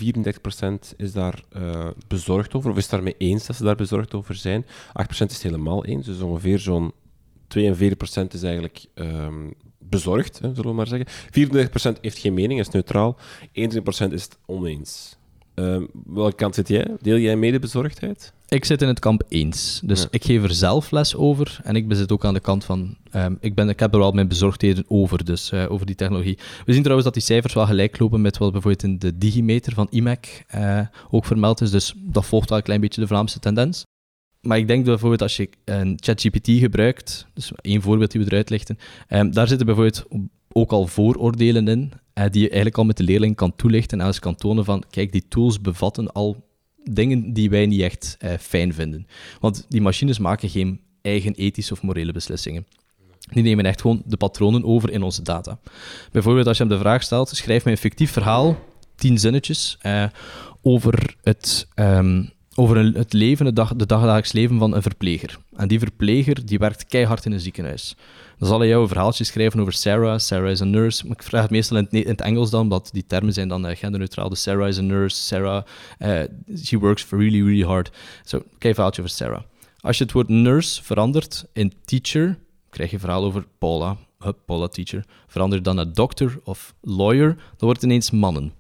is daar uh, bezorgd over, of is daarmee eens dat ze daar bezorgd over zijn. 8% is helemaal eens, dus ongeveer zo'n 42% is eigenlijk um, bezorgd, hè, zullen we maar zeggen. 34% heeft geen mening, is neutraal. 21% is het oneens. Um, welke kant zit jij? Deel jij mede bezorgdheid? Ik zit in het kamp eens. Dus ik geef er zelf les over. En ik zit ook aan de kant van. Um, ik, ben, ik heb er wel mijn bezorgdheden over, dus uh, over die technologie. We zien trouwens dat die cijfers wel gelijk lopen met wat bijvoorbeeld in de Digimeter van IMEC uh, ook vermeld is. Dus dat volgt wel een klein beetje de Vlaamse tendens. Maar ik denk bijvoorbeeld als je een ChatGPT gebruikt, dus één voorbeeld die we eruit lichten, um, daar zitten bijvoorbeeld ook al vooroordelen in, uh, die je eigenlijk al met de leerling kan toelichten en eens kan tonen van, kijk, die tools bevatten al dingen die wij niet echt uh, fijn vinden. Want die machines maken geen eigen ethische of morele beslissingen. Die nemen echt gewoon de patronen over in onze data. Bijvoorbeeld als je hem de vraag stelt, schrijf mij een fictief verhaal, tien zinnetjes, uh, over het... Um, over het leven, het, dag, de dagelijks leven van een verpleger. En die verpleger die werkt keihard in een ziekenhuis. Dan zal hij jou een verhaaltje schrijven over Sarah. Sarah is een nurse. ik vraag het meestal in het, Engels dan, omdat die termen zijn dan uh, genderneutraal. Dus Sarah is een nurse. Sarah, uh, she works really, really hard. Zo, so, kijk verhaaltje over Sarah. Als je het woord nurse verandert in teacher, krijg je een verhaal over Paula. Hup, Paula teacher. Verander dan naar doctor of lawyer, dan wordt het ineens mannen.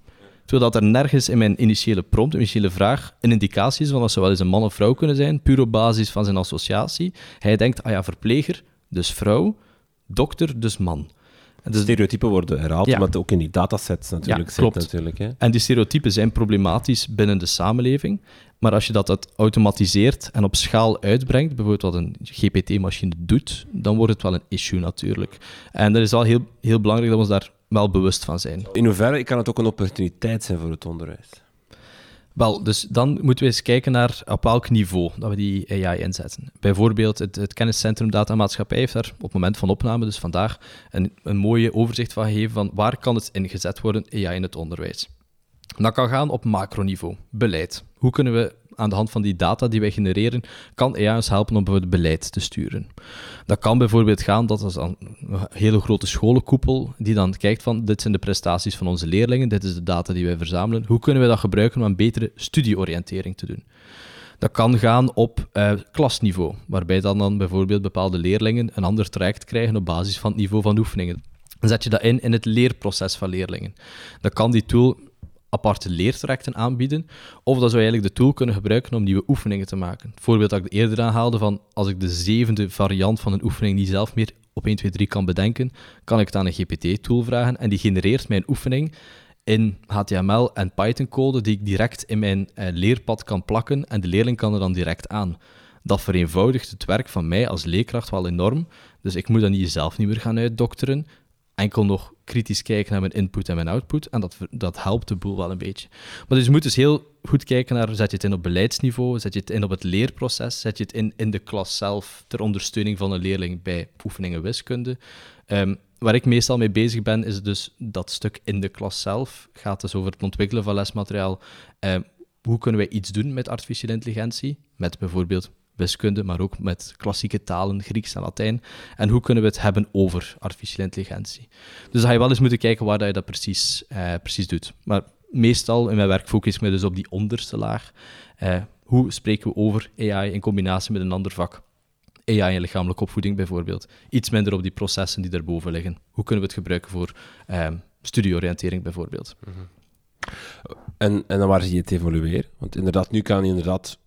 Terwijl dat er nergens in mijn initiële prompt, initiële vraag, een indicatie is van dat ze wel eens een man of vrouw kunnen zijn, puur op basis van zijn associatie. Hij denkt, ah ja, verpleger, dus vrouw, dokter, dus man. Dus, stereotypen worden herhaald, ja. ook in die datasets natuurlijk ja, klopt. Natuurlijk, hè? En die stereotypen zijn problematisch binnen de samenleving. Maar als je dat, dat automatiseert en op schaal uitbrengt, bijvoorbeeld wat een GPT-machine doet, dan wordt het wel een issue natuurlijk. En dat is al heel, heel belangrijk dat we ons daar wel bewust van zijn. In hoeverre kan het ook een opportuniteit zijn voor het onderwijs? Wel, dus dan moeten we eens kijken naar op welk niveau dat we die AI inzetten. Bijvoorbeeld het, kenniscentrum Datamaatschappij heeft daar op het moment van opname, dus vandaag, een, een mooie overzicht van gegeven van waar kan het ingezet worden, AI in het onderwijs. Dat kan gaan op macroniveau, beleid. Hoe kunnen we aan de hand van die data die wij genereren, kan AI ons helpen om het beleid te sturen. Dat kan bijvoorbeeld gaan, dat is een hele grote scholenkoepel, die dan kijkt van, dit zijn de prestaties van onze leerlingen, dit is de data die wij verzamelen, hoe kunnen we dat gebruiken om een betere studieoriëntering te doen? Dat kan gaan op uh, klasniveau, waarbij dan, dan bijvoorbeeld bepaalde leerlingen een ander traject krijgen op basis van het niveau van oefeningen. Dan zet je dat in in het leerproces van leerlingen. Dan kan die tool aparte leertrajecten aanbieden, of dat zou eigenlijk de tool kunnen gebruiken om nieuwe oefeningen te maken. Het voorbeeld dat ik eerder aanhaalde van als ik de zevende variant van een oefening niet zelf meer op 1, 2, 3 kan bedenken, kan ik het aan een GPT-tool vragen en die genereert mijn oefening in HTML en Python-code die ik direct in mijn uh, leerpad kan plakken en de leerling kan er dan direct aan. Dat vereenvoudigt het werk van mij als leerkracht wel enorm. Dus ik moet dat niet zelf niet meer gaan uitdokteren enkel nog kritisch kijken naar mijn input en mijn output. En dat, dat helpt de boel wel een beetje. Maar dus je moet dus heel goed kijken naar, zet je het in op beleidsniveau, zet je het in op het leerproces, zet je het in in de klas zelf ter ondersteuning van een leerling bij oefeningen wiskunde. Um, waar ik meestal mee bezig ben, is dus dat stuk in de klas zelf. Gaat dus over het ontwikkelen van lesmateriaal. Um, hoe kunnen wij iets doen met artificiële intelligentie? Met bijvoorbeeld wiskunde, maar ook met klassieke talen, Grieks en Latijn. En hoe kunnen we het hebben over artificiële intelligentie? Dus dan ga je wel eens moeten kijken waar dat je dat precies, eh, precies doet. Maar meestal in mijn werk focus ik me dus op die onderste laag. Eh, hoe spreken we over AI in combinatie met een ander vak? AI en lichamelijke opvoeding bijvoorbeeld. Iets minder op die processen die daarboven liggen. Hoe kunnen we het gebruiken voor eh, studieoriëntering bijvoorbeeld? En, en dan waar zie je het evolueren? Want inderdaad, nu kan je inderdaad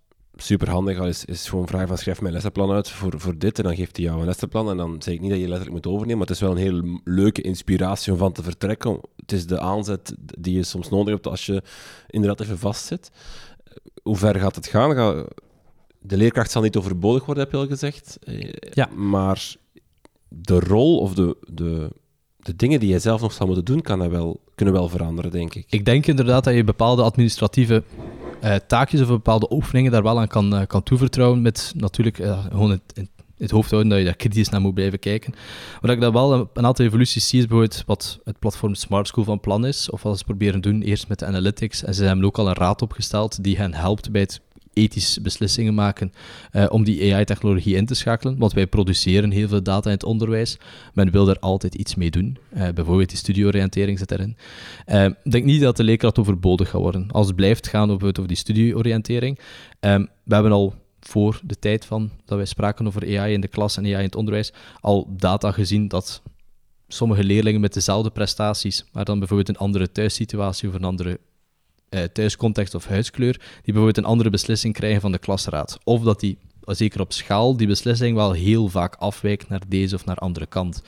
super handig is, is gewoon vragen van schrijf mijn lessenplan uit voor, voor dit en dan geeft hij jou een lessenplan en dan zeg ik niet dat je letterlijk moet overnemen, maar het is wel een heel leuke inspiratie om van te vertrekken. Het is de aanzet die je soms nodig hebt als je inderdaad even vastzit. Hoe ver gaat het gaan? De leerkracht zal niet overbodig worden, heb je al gezegd. Ja. Maar de rol of de, de, de dingen die jij zelf nog zou moeten doen, kan wel, kunnen wel veranderen, denk ik. Ik denk inderdaad dat je bepaalde administratieve uh, taakjes of bepaalde oefeningen daar wel aan kan, uh, kan toevertrouwen. Met natuurlijk uh, gewoon het, het hoofd houden dat je daar kritisch naar moet blijven kijken. Wat ik daar wel een, een, aantal evoluties zie, is bijvoorbeeld wat het platform Smart School van plan is. Of wat ze proberen doen, eerst met de analytics. En ze hebben ook al een raad opgesteld die hen helpt bij het ethische beslissingen maken uh, om die AI-technologie in te schakelen. Want wij produceren heel veel data in het onderwijs. Men wil er altijd iets mee doen. Uh, bijvoorbeeld die studieoriëntering zit erin. Uh, ik denk niet dat de leerkracht overbodig gaat worden. Als het blijft gaan over, over die studieoriëntering. we hebben al voor de tijd van dat wij spraken over AI in de klas en AI in het onderwijs, al data gezien dat sommige leerlingen met dezelfde prestaties, maar dan bijvoorbeeld een andere thuissituatie of een andere uh, thuiscontext of huidskleur, die bijvoorbeeld een andere beslissing krijgen van de klasraad. Of dat die, zeker op schaal, die beslissing wel heel vaak afwijkt naar deze of naar andere kant.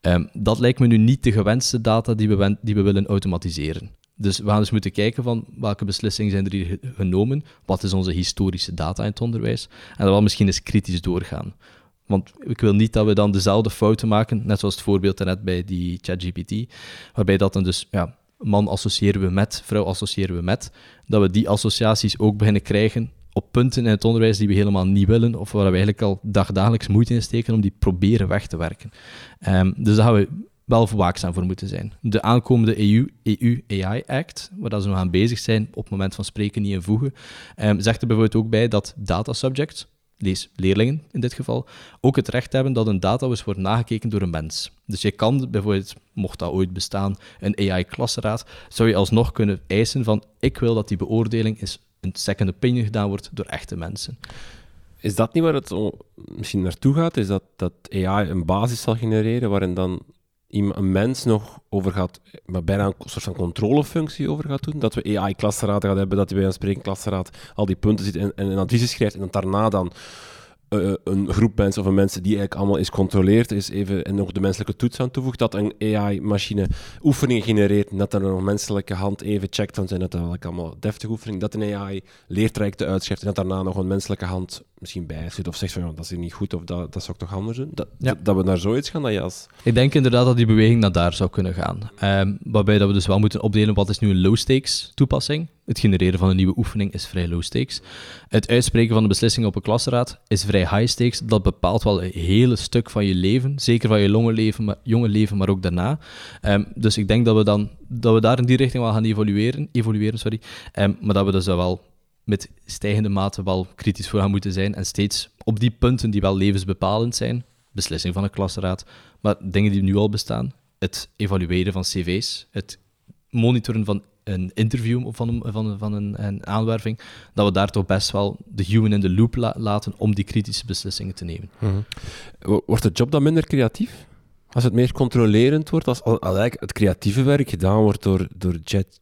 Um, dat lijkt me nu niet de gewenste data die we, die we willen automatiseren. Dus we gaan dus moeten kijken van welke beslissingen zijn er hier genomen, wat is onze historische data in het onderwijs, en dan wel misschien eens kritisch doorgaan. Want ik wil niet dat we dan dezelfde fouten maken, net zoals het voorbeeld net bij die ChatGPT, waarbij dat dan dus ja, man associëren we met, vrouw associëren we met, dat we die associaties ook beginnen krijgen op punten in het onderwijs die we helemaal niet willen, of waar we eigenlijk al dagdagelijks moeite in steken om die proberen weg te werken. Um, dus daar gaan we wel waakzaam voor moeten zijn. De aankomende EU, EU AI Act, waar ze nog aan bezig zijn, op het moment van spreken niet invoegen, um, zegt er bijvoorbeeld ook bij dat data subjects, lees leerlingen in dit geval, ook het recht hebben dat een database wordt nagekeken door een mens. Dus je kan bijvoorbeeld, mocht dat ooit bestaan, een AI-klasseraad, zou je alsnog kunnen eisen van ik wil dat die beoordeling is een second opinion gedaan wordt door echte mensen. Is dat niet waar het misschien naartoe gaat? Is dat, dat AI een basis zal genereren waarin dan een mens nog over gaat, maar bijna een soort van controlefunctie over gaat doen. Dat we AI-klasseraad gaan hebben, dat hij bij een sprekenklasseraad al die punten ziet en, en een adviezen schrijft en dat daarna dan uh, een groep mensen of een mensen die eigenlijk allemaal is controleert, is even en nog de menselijke toets aan toevoegt, dat een AI-machine oefeningen genereert dat er nog een menselijke hand even checkt van zijn dat eigenlijk allemaal deftige oefeningen, dat een AI leertrajecten uitschrijft en dat daarna nog een menselijke hand misschien bijstuurt of zegt van ja, dat is hier niet goed of dat, dat zou ik toch anders doen. Dat, dat, we naar zoiets gaan dat je als... Ik denk inderdaad dat die beweging naar daar zou kunnen gaan. Um, waarbij dat we dus wel moeten opdelen wat is nu een low-stakes toepassing het genereren van een nieuwe oefening is vrij low stakes. Het uitspreken van de beslissing op een klasraad is vrij high stakes. Dat bepaalt wel een hele stuk van je leven. Zeker van je jonge leven, maar, leven, maar ook daarna. Um, dus ik denk dat we, dan, dat we daar in die richting wel gaan evolueren. evolueren sorry. Um, maar dat we dus wel met stijgende mate wel kritisch voor gaan moeten zijn. En steeds op die punten die wel levensbepalend zijn. Beslissing van een klasraad. Maar dingen die nu al bestaan. Het evalueren van cv's. Het monitoren van een interview van, een, van, van een, aanwerving, dat we daar toch best wel de human in the loop laten om die kritische beslissingen te nemen. Mhm. Wordt de job dan minder creatief? Als het meer controlerend wordt, als, als het creatieve werk gedaan wordt door, door,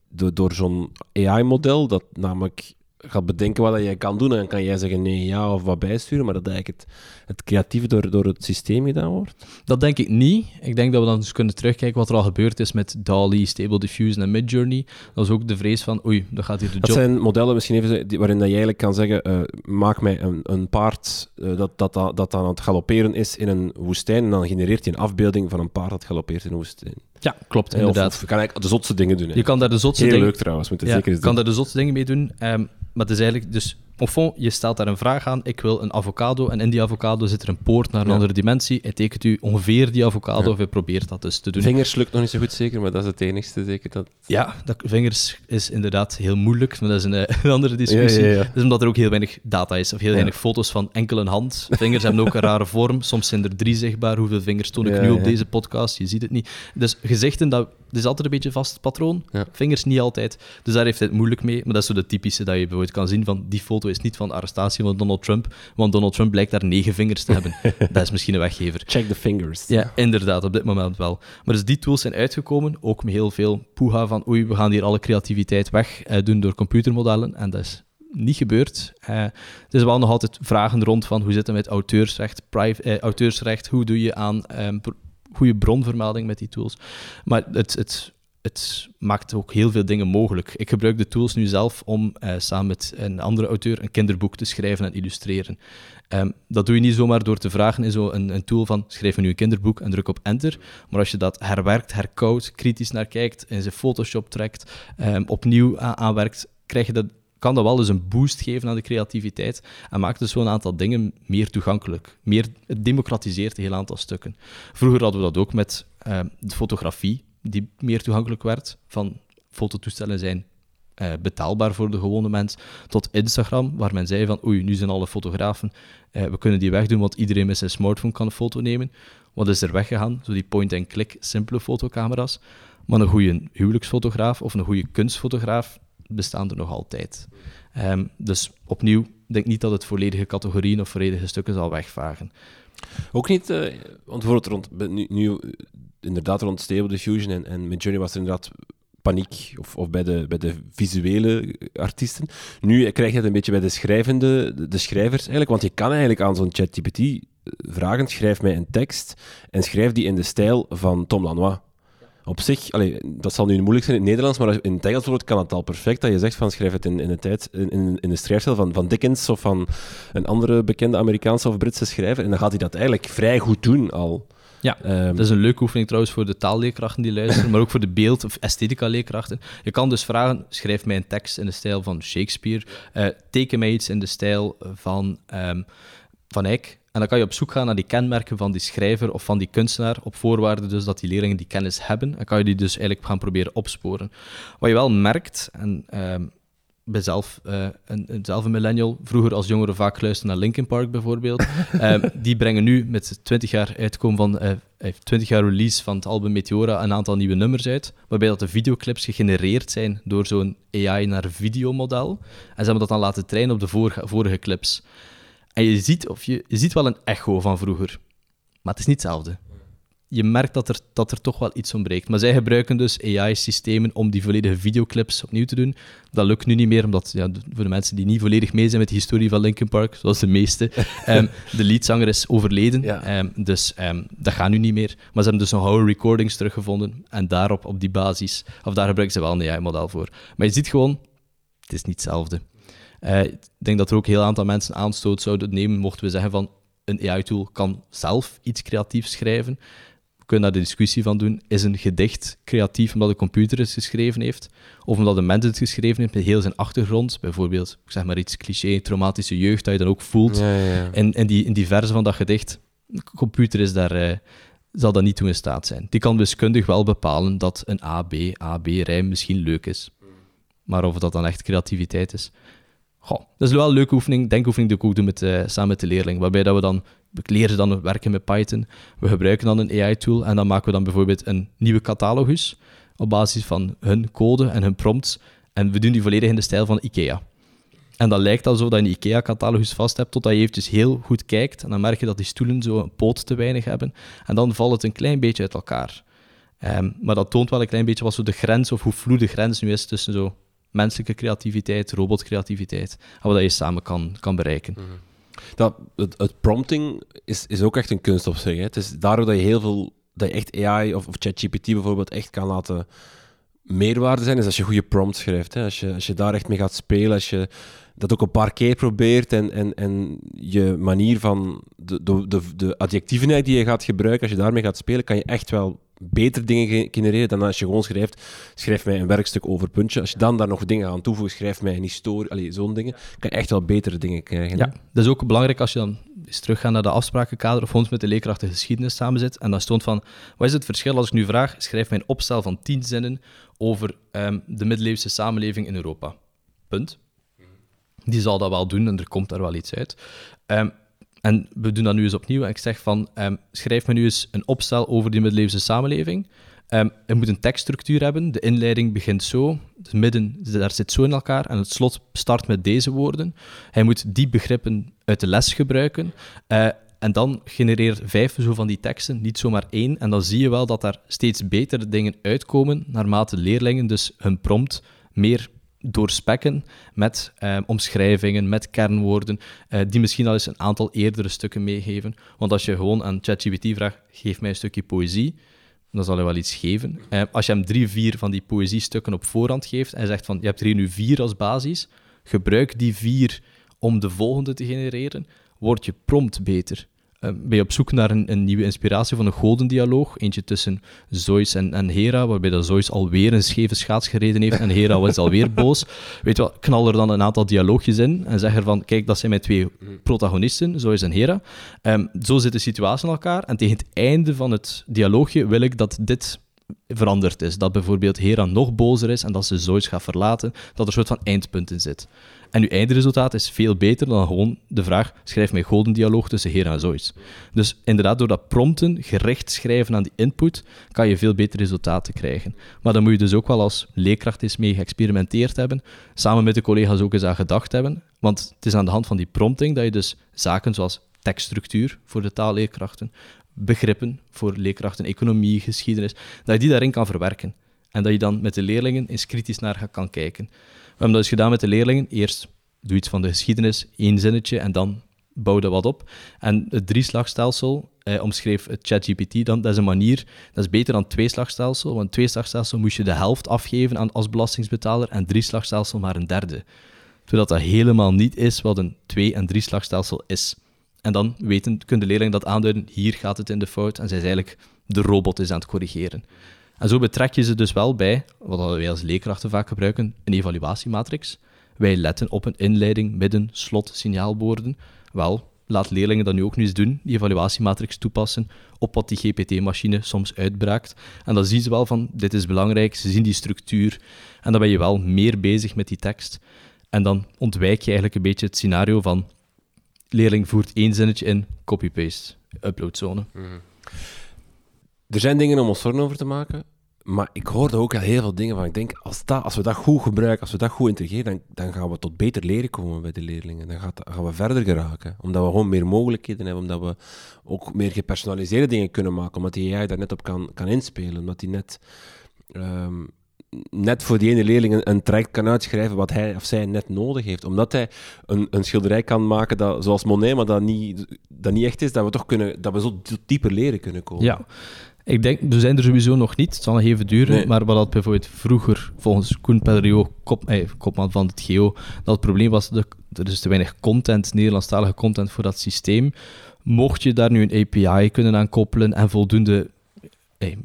door, door zo'n AI-model, dat namelijk gaat bedenken wat jij kan doen. En dan kan jij zeggen nee, ja of wat bijsturen. Maar dat eigenlijk het, het creatieve door, door het systeem gedaan wordt? Dat denk ik niet. Ik denk dat we dan dus kunnen terugkijken wat er al gebeurd is met DALI, Stable Diffusion en Midjourney. Dat is ook de vrees van, oei, dat gaat hier de job... Dat zijn modellen misschien even waarin dat je eigenlijk kan zeggen, uh, maak mij een, een paard uh, dat, dat, dat, dat aan het galopperen is in een woestijn. En dan genereert hij een afbeelding van een paard dat galoppeert in een woestijn. Ja, klopt, inderdaad. je kan eigenlijk de zotste dingen doen. Hè. Je kan daar de zotste Heel dingen... leuk trouwens, moet je ja, zeker eens Je kan daar de zotste dingen mee doen. Um, maar het is eigenlijk dus, fond, je stelt daar een vraag aan. Ik wil een avocado en in die avocado zit er een poort naar een andere dimensie. Hij tekent u ongeveer die avocado of hij probeert dat dus te doen. Vingers lukt nog niet zo goed zeker, maar dat is het enigste zeker. Dat... Ja, dat, vingers is inderdaad heel moeilijk, maar dat is een, een eh, andere discussie. Ja, dus omdat er ook heel weinig data is, of heel weinig foto's van enkel een hand. Vingers hebben ook een rare vorm. Soms zijn er drie zichtbaar. Hoeveel vingers toon ik nu op deze podcast? Je ziet het niet. Dus gezichten, dat is altijd een beetje een vast patroon. Vingers niet altijd. Dus daar heeft hij het moeilijk mee. Maar dat is zo de typische dat je bijvoorbeeld kan zien van die foto is niet van de arrestatie van Donald Trump, want Donald Trump blijkt daar negen vingers te hebben. dat is misschien een weggever. Check the fingers. Ja, inderdaad, op dit moment wel. Maar dus die tools zijn uitgekomen, ook met heel veel poeha van oei, we gaan hier alle creativiteit weg uh, doen door computermodellen. En dat is niet gebeurd. Uh, er is wel nog altijd vragen rond van hoe zit het met auteursrecht, prive, auteursrecht, hoe doe je aan um, goede bronvermelding met die tools. Maar het, het, het maakt ook heel veel dingen mogelijk. Ik gebruik de tools nu zelf om samen met een andere auteur een kinderboek te schrijven en illustreren. Ehm, dat doe je niet zomaar door te vragen in zo'n een, een, tool van schrijf nu een kinderboek en druk op enter. Maar als je dat herwerkt, herkoudt, kritisch naar kijkt, in zijn Photoshop trekt, um, opnieuw aanwerkt, krijg je dat, kan dat wel eens een boost geven aan de creativiteit en maakt dus zo'n aantal dingen meer toegankelijk. Meer, het democratiseert een heel aantal stukken. Vroeger hadden we dat ook met ehm, de fotografie, die meer toegankelijk werd. Van fototoestellen zijn uh, betaalbaar voor de gewone mens, tot Instagram, waar men zei van oei, nu zijn alle fotografen, uh, we kunnen die wegdoen, want iedereen met zijn smartphone kan een foto nemen. Wat is er weggegaan? Zo die point-and-click simpele fotocamera's. Maar een goede huwelijksfotograaf of een goede kunstfotograaf bestaan er nog altijd. Um, dus opnieuw, denk niet dat het volledige categorieën of volledige stukken zal wegvagen. Ook niet, uh, want rond, nu, nu inderdaad rond Stable Diffusion en, en met Journey was er inderdaad paniek, of, of bij, de, bij de visuele artiesten. Nu krijg je het een beetje bij de schrijvende, de, schrijvers eigenlijk, want je kan eigenlijk aan zo'n ChatGPT vragen, schrijf mij een tekst en schrijf die in de stijl van Tom Lanois. Op zich, allee, dat zal nu moeilijk zijn in het Nederlands, maar in het Engels kan het al perfect dat je zegt van schrijf het in, in, de, tijd, in, in de schrijfstijl van, van Dickens of van een andere bekende Amerikaanse of Britse schrijver. En dan gaat hij dat eigenlijk vrij goed doen al. Ja, um, dat is een leuke oefening trouwens voor de taalleerkrachten die luisteren, maar ook voor de beeld- of esthetica-leerkrachten. Je kan dus vragen, schrijf mij een tekst in de stijl van Shakespeare, uh, teken mij iets in de stijl van um, Van Eyck, en dan kan je op zoek gaan naar die kenmerken van die schrijver of van die kunstenaar, op voorwaarde dus dat die leerlingen die kennis hebben. En kan je die dus eigenlijk gaan proberen opsporen. Wat je wel merkt, en zelf, uh, een, zelf een millennial, vroeger als jongere vaak luisteren naar Linkin Park bijvoorbeeld. um, die brengen nu met 20 jaar uitkomen van, uh, 20 jaar release van het album Meteora een aantal nieuwe nummers uit, waarbij dat de videoclips gegenereerd zijn door zo'n AI naar videomodel. En ze hebben dat dan laten trainen op de vorige, vorige clips. En je ziet, of je, je ziet wel een echo van vroeger, maar het is niet hetzelfde je merkt dat er, dat er toch wel iets ontbreekt. Maar zij gebruiken dus AI-systemen om die volledige videoclips opnieuw te doen. Dat lukt nu niet meer, omdat ja, voor de mensen die niet volledig mee zijn met de historie van Linkin Park, zoals de meeste, um, de leadzanger is overleden. Um, dus um, dat gaat nu niet meer. Maar ze hebben dus nog oude recordings teruggevonden. En daarop, op die basis, of daar gebruiken ze wel een AI-model voor. Maar je ziet gewoon, het is niet hetzelfde. Uh, ik denk dat er ook een heel aantal mensen aanstoot zouden nemen, mochten we zeggen van een AI-tool kan zelf iets creatiefs schrijven kunnen daar de discussie van doen. Is een gedicht creatief omdat de computer het geschreven heeft? Of omdat de mens het geschreven heeft met heel zijn achtergrond? Bijvoorbeeld, ik zeg maar iets cliché, traumatische jeugd, dat je dan ook voelt ja, ja. In, in, die, in die verse van dat gedicht. De computer is daar, eh, zal dat niet toe in staat zijn. Die kan wiskundig wel bepalen dat een AB, AB-rijm misschien leuk is. Maar of dat dan echt creativiteit is, Goh, dat is wel een leuke oefening, denkoefening die ik ook doe met, uh, samen met de leerling, waarbij dat we dan, we leren dan werken met Python, we gebruiken dan een AI-tool en dan maken we dan bijvoorbeeld een nieuwe catalogus op basis van hun code en hun prompts. En we doen die volledig in de stijl van IKEA. En dat lijkt alsof dat je een IKEA-catalogus vast hebt, totdat je eventjes heel goed kijkt. En dan merk je dat die stoelen zo een poot te weinig hebben. En dan valt het een klein beetje uit elkaar. Um, maar dat toont wel een klein beetje wat zo de grens, of hoe vloe de grens nu is tussen zo menselijke creativiteit, robotcreativiteit, en wat je samen kan, kan bereiken. Mhm. Dat, het, het, prompting is, is ook echt een kunst op zich. Hè. Het is daardoor dat je heel veel, dat je echt AI of, of ChatGPT bijvoorbeeld echt kan laten meerwaarde zijn, is als je goede prompts schrijft. Hè. Als, je, als je daar echt mee gaat spelen, als je dat ook een paar keer probeert en, en, en je manier van de, de, de, de adjectieven die je gaat gebruiken, als je daarmee gaat spelen, kan je echt wel beter dingen genereren dan als je gewoon schrijft, schrijf mij een werkstuk over puntje. Als je dan daar nog dingen aan toevoegt, schrijf mij een historie, zo'n dingen, kan je echt wel betere dingen krijgen. Ja, dat is ook belangrijk als je dan eens teruggaat naar de afsprakenkader of ons met de leerkrachten geschiedenis samenzit en dan stond van, wat is het verschil als ik nu vraag, schrijf mij een opstel van tien zinnen over um, de middeleeuwse samenleving in Europa. Punt. Die zal dat wel doen en er komt daar wel iets uit. Um, en we doen dat nu eens opnieuw. En ik zeg van, um, schrijf me nu eens een opstel over die middeleeuwse samenleving. Um, moet een tekststructuur hebben. De inleiding begint zo, het midden daar zit zo in elkaar en het slot start met deze woorden. Hij moet die begrippen uit de les gebruiken. Uh, en dan genereer vijf zo van die teksten, niet zomaar één. En dan zie je wel dat daar steeds betere dingen uitkomen, naarmate leerlingen dus hun prompt meer doorspekken met eh, omschrijvingen, met kernwoorden, eh, die misschien al eens een aantal eerdere stukken meegeven. Want als je gewoon aan ChatGPT vraagt, geef mij een stukje poëzie, dan zal hij wel iets geven. Eh, als je hem drie, vier van die poëziestukken op voorhand geeft en zegt van, je hebt er hier nu vier als basis, gebruik die vier om de volgende te genereren, wordt je prompt beter. Uh, ben je op zoek naar een, een, nieuwe inspiratie van een godendialoog, eentje tussen Zeus en, en, Hera, waarbij dat Zeus alweer een scheve schaats gereden heeft en Hera was alweer boos. Weet je wat, knal er dan een aantal dialoogjes in en zeg ervan, kijk, dat zijn mijn twee protagonisten, Zeus en Hera. Um, zo zit de situatie in elkaar en tegen het einde van het dialoogje wil ik dat dit veranderd is. Dat bijvoorbeeld Hera nog bozer is en dat ze Zeus gaat verlaten, dat er een soort van eindpunt in zit. En uw eindresultaat is veel beter dan gewoon de vraag: schrijf mij golden dialoog tussen Hera en Zeus. Dus inderdaad, door dat prompten, gericht schrijven aan die input, kan je veel betere resultaten krijgen. Maar dan moet je dus ook wel als leerkracht eens mee geëxperimenteerd hebben, samen met de collega's ook eens aan gedacht hebben. Want het is aan de hand van die prompting dat je dus zaken zoals tekststructuur voor de taalleerkrachten, begrippen voor leerkrachten, economie, geschiedenis, dat je die daarin kan verwerken. En dat je dan met de leerlingen eens kritisch naar kan kijken. We hebben dat dus gedaan met de leerlingen. Eerst doe iets van de geschiedenis, één zinnetje, en dan bouw dat wat op. En het drieslagstelsel eh, omschreef ChatGPT dan, dat is een manier, dat is beter dan tweeslagstelsel, want tweeslagstelsel moest je de helft afgeven aan, als belastingsbetaler en drieslagstelsel maar een derde. Zodat dat helemaal niet is wat een twee- en drieslagstelsel is. En dan weten, kunnen de leerlingen dat aanduiden, hier gaat het in de fout, en zij is eigenlijk de robot is aan het corrigeren. En zo betrek je ze dus wel bij, wat wij als leerkrachten vaak gebruiken, een evaluatiematrix. Wij letten op een inleiding, midden, slot, signaalwoorden. Wel, laat leerlingen dat nu ook nu eens doen, die evaluatiematrix toepassen op wat die GPT-machine soms uitbraakt. En dan zien ze wel van, dit is belangrijk, ze zien die structuur. En dan ben je wel meer bezig met die tekst. En dan ontwijk je eigenlijk een beetje het scenario van, leerling voert één zinnetje in, copy-paste, uploadzone. Mm Er zijn dingen om ons zorgen over te maken. Maar ik hoorde ook al heel veel dingen van. Ik denk, als, dat, als we dat goed gebruiken, als we dat goed integreren, dan, dan gaan we tot beter leren komen bij de leerlingen. Dan gaat, gaan we verder geraken. Omdat we gewoon meer mogelijkheden hebben. Omdat we ook meer gepersonaliseerde dingen kunnen maken. Omdat die AI daar net op kan, kan inspelen. Omdat die net, um, net voor die ene leerling een, een, traject kan uitschrijven wat hij of zij net nodig heeft. Omdat hij een, een schilderij kan maken dat, zoals Monet, maar dat niet, dat niet echt is, dat we toch kunnen, dat we zo dieper leren kunnen komen. Ja. Ik denk, we zijn er sowieso nog niet. Het zal nog even duren. Maar wat dat bijvoorbeeld vroeger, volgens Koen Pellerio, kop, eh, kopman van het GEO, dat het probleem was, de, er is te weinig content, Nederlandstalige content voor dat systeem. Mocht je daar nu een API kunnen aan koppelen en voldoende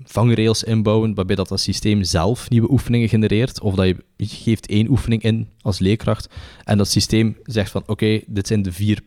vangrails inbouwen, waarbij dat, dat systeem zelf nieuwe oefeningen genereert, of dat je, geeft één oefening in als leerkracht, en dat systeem zegt van, oké, dit zijn de vier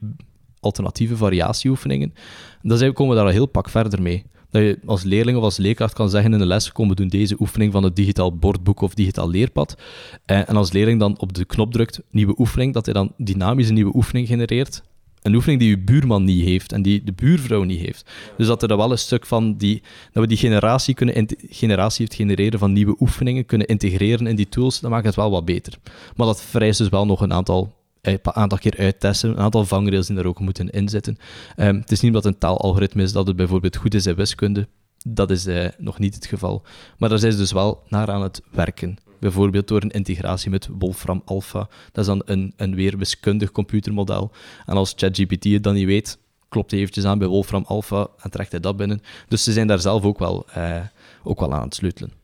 alternatieve variatieoefeningen, dan komen we daar al heel pak verder mee dat je als leerling of als leerkracht kan zeggen in de les, kom we doen deze oefening van het digitaal bordboek of digitaal leerpad. En, en als leerling dan op de knop drukt, nieuwe oefening, dat hij dan dynamisch een nieuwe oefening genereert. Een oefening die je buurman niet heeft en die de buurvrouw niet heeft. Dus dat er dan wel een stuk van die, dat we die generatie kunnen generatie heeft genereren van nieuwe oefeningen, kunnen integreren in die tools, dat maakt het wel wat beter. Maar dat vereist dus wel nog een aantal een aantal keer uittesten, een aantal vangrails die er ook moeten inzetten. Um, het is niet omdat een taalalgoritme is dat het bijvoorbeeld goed is in wiskunde. Dat is uh, nog niet het geval. Maar daar zijn ze dus wel naar aan het werken. Bijvoorbeeld door een integratie met Wolfram Alpha. Dat is dan een, een weer wiskundig computermodel. En als ChatGPT het dan niet weet, klopt hij eventjes aan bij Wolfram Alpha en trekt hij dat binnen. Dus ze zijn daar zelf ook wel, uh, ook wel aan het sleutelen.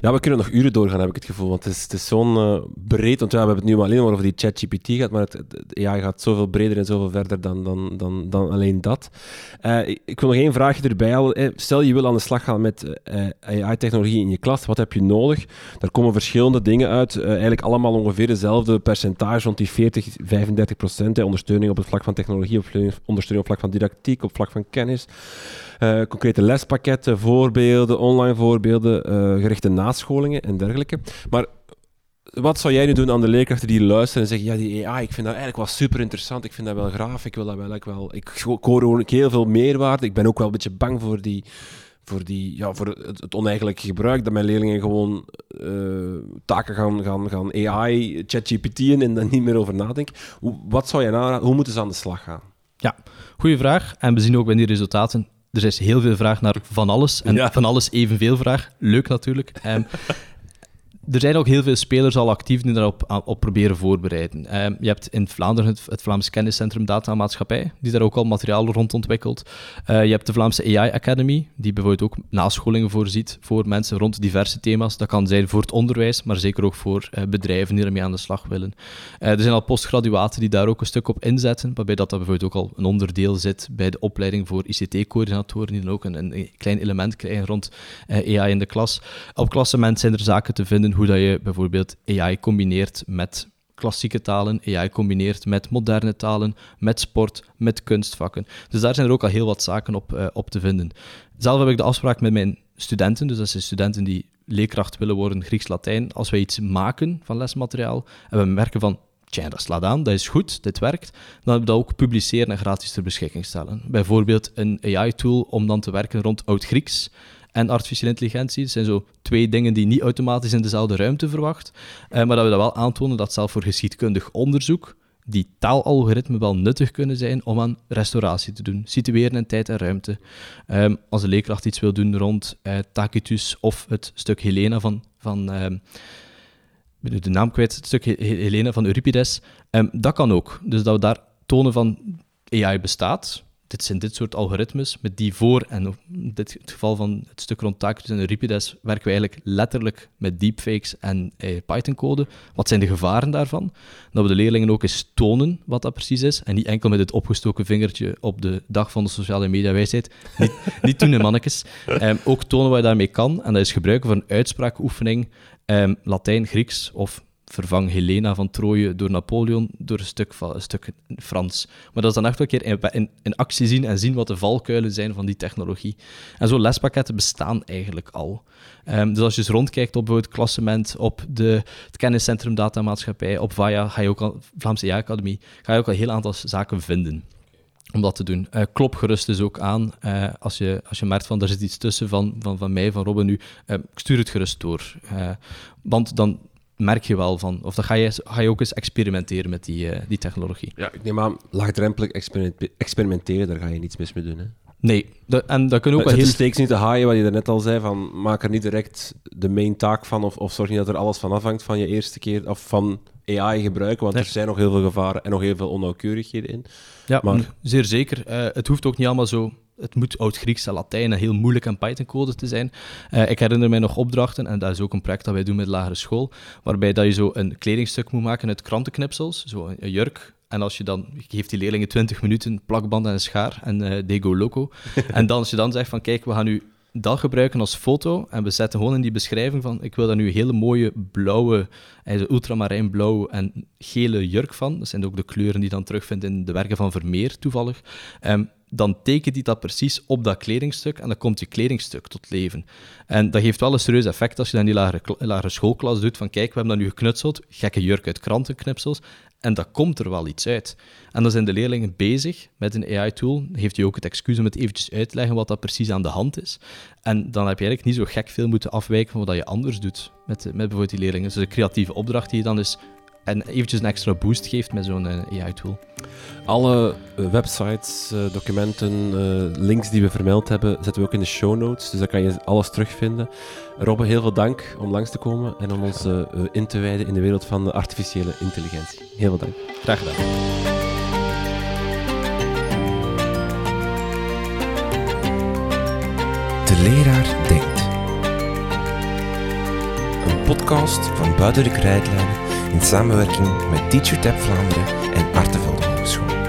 Ja, we kunnen nog uren doorgaan, heb ik het gevoel. Want het is, het is zo'n uh, breed... Want ja, we hebben het nu alleen over die ChatGPT gaat, maar het, het, ja, gaat zoveel breder en zoveel verder dan, dan, dan, dan alleen dat. Uh, ik, wil nog één vraagje erbij halen. Stel, je wil aan de slag gaan met eh, AI-technologie in je klas. Wat heb je nodig? Daar komen verschillende dingen uit. eigenlijk allemaal ongeveer dezelfde percentage, rond die 40, 35 procent. ondersteuning op het vlak van technologie, ondersteuning op vlak van didactiek, op vlak van kennis. Concrete lespakketten, voorbeelden, online voorbeelden, gerichte nascholingen en dergelijke. Maar wat zou jij nu doen aan de leerkrachten die luisteren en zeggen: Ja, die AI, ik vind dat eigenlijk wel super interessant. Ik vind dat wel graaf. Ik wil dat wel. Ik, wel, ik hoor ook heel veel meerwaarde. Ik ben ook wel een beetje bang voor die. Voor, die, ja, voor het, het oneigenlijke gebruik, dat mijn leerlingen gewoon uh, taken gaan, gaan, gaan AI, ChatGPT'en en daar niet meer over nadenken. Wat zou je na, hoe moeten ze aan de slag gaan? Ja, goede vraag. En we zien ook bij die resultaten er is heel veel vraag naar van alles. En van alles evenveel vraag. Leuk natuurlijk. Um, er zijn ook heel veel spelers al actief die daarop op proberen voorbereiden. Uh, je hebt in Vlaanderen het, Vlaams Kenniscentrum Data Maatschappij, die daar ook al materiaal rond ontwikkelt. Uh, je hebt de Vlaamse AI Academy, die bijvoorbeeld ook nascholingen voorziet voor mensen rond diverse thema's. Dat kan zijn voor het onderwijs, maar zeker ook voor uh, bedrijven die ermee aan de slag willen. er zijn al postgraduaten die daar ook een stuk op inzetten, waarbij dat, dat bijvoorbeeld ook al een onderdeel zit bij de opleiding voor ICT-coördinatoren, die dan ook een, een, klein element krijgen rond AI in de klas. Op klassement zijn er zaken te vinden hoe dat je bijvoorbeeld AI combineert met klassieke talen, AI combineert met moderne talen, met sport, met kunstvakken. Dus daar zijn er ook al heel wat zaken op, uh, op te vinden. Zelf heb ik de afspraak met mijn studenten, dus dat zijn studenten die leerkracht willen worden Grieks-Latijn. Als wij iets maken van lesmateriaal en we merken van, tja, dat slaat aan, dat is goed, dit werkt, dan hebben we dat ook publiceren en gratis ter beschikking stellen. Bijvoorbeeld een AI-tool om dan te werken rond Oud-Grieks en artificiële intelligentie. Dat zijn zo twee dingen die niet automatisch in dezelfde ruimte verwacht. Uh, maar dat we dat wel aantonen dat zelf voor geschiedkundig onderzoek die taalalgoritmen wel nuttig kunnen zijn om aan restauratie te doen. Situeren in tijd en ruimte. Um, als een leerkracht iets wil doen rond uh, Tacitus of het stuk Helena van... van um, de naam kwijt, het stuk Helena van Euripides. Um, dat kan ook. Dus dat we daar tonen van AI bestaat, dit zijn dit soort algoritmes met die voor, en in dit het geval van het stuk rond Tacitus en Euripides, werken we eigenlijk letterlijk met deepfakes en eh, Python-code. Wat zijn de gevaren daarvan? Dat we de leerlingen ook eens tonen wat dat precies is, en niet enkel met het opgestoken vingertje op de dag van de sociale mediawijsheid. Niet, niet doen, mannetjes. Um, ook tonen wat je daarmee kan, en dat is gebruiken van een uitspraakoefening, um, Latijn, Grieks of vervang Helena van Troje door Napoleon door een stuk, een stuk Frans. Maar dat is dan echt een keer in, actie zien en zien wat de valkuilen zijn van die technologie. En zo lespakketten bestaan eigenlijk al. Um, dus als je eens rondkijkt op het klassement, op de, het kenniscentrum datamaatschappij, op VAIA, ga je ook al, Vlaamse AI-academie, ga je ook al heel aantal zaken vinden om dat te doen. Uh, klop gerust dus ook aan. Uh, als, je, als je merkt van, er zit iets tussen van, van, van mij, van Robin nu, uh, stuur het gerust door. want dan merk je wel van. Of dan ga je, ga je ook eens experimenteren met die, uh, die technologie. Ja, ik neem aan, laagdrempelig experimenteren, daar ga je niets mis mee doen. Hè? Nee, de, en dat kunnen ook wel heel... steeks niet te haaien, wat je net al zei, van maak er niet direct de main taak van, of, of zorg niet dat er alles van afhangt van je eerste keer, of van AI gebruiken, want er zijn nog heel veel gevaren en nog heel veel onnauwkeurigheden in. Ja, maar... zeer zeker. Uh, het hoeft ook niet allemaal zo het moet oud-Grieks en Latijn en heel moeilijk aan Python-code te zijn. Uh, ik herinner mij nog opdrachten, en dat is ook een project dat wij doen met lagere school, waarbij dat je zo een kledingstuk moet maken uit krantenknipsels, zo een jurk, en als je dan, je geeft die leerlingen 20 minuten, plakband en een schaar en uh, they go loco. en dan als je dan zegt van, kijk, we gaan nu dat gebruiken als foto en we zetten gewoon in die beschrijving van, ik wil daar nu een hele mooie blauwe, ultramarijnblauw en gele jurk van. Dat zijn ook de kleuren die je dan terugvindt in de werken van Vermeer, toevallig. Um, dan tekent hij dat precies op dat kledingstuk en dan komt je kledingstuk tot leven. En dat geeft wel een serieus effect als je dan die lagere, lagere schoolklas doet van kijk, we hebben dat nu geknutseld, gekke jurk uit krantenknipsels, en dat komt er wel iets uit. En dan zijn de leerlingen bezig met een AI-tool. Heeft hij ook het excuus om het eventjes uit te leggen wat dat precies aan de hand is. En dan heb je eigenlijk niet zo gek veel moeten afwijken van wat je anders doet met, met bijvoorbeeld die leerlingen. Dus de creatieve opdracht die je dan is en eventjes een extra boost geeft met zo'n uh, AI-tool. Alle uh, websites, uh, documenten, links die we vermeld hebben, zetten we ook in de show notes. Dus daar kan je alles terugvinden. Robbe, heel veel dank om langs te komen en om ons in te wijden in de wereld van de artificiële intelligentie. Heel veel dank. Graag gedaan. De leraar denkt. Een podcast van Buiten de Krijtlijnen in samenwerking met TeacherTap Vlaanderen en Artevelde Hogeschool.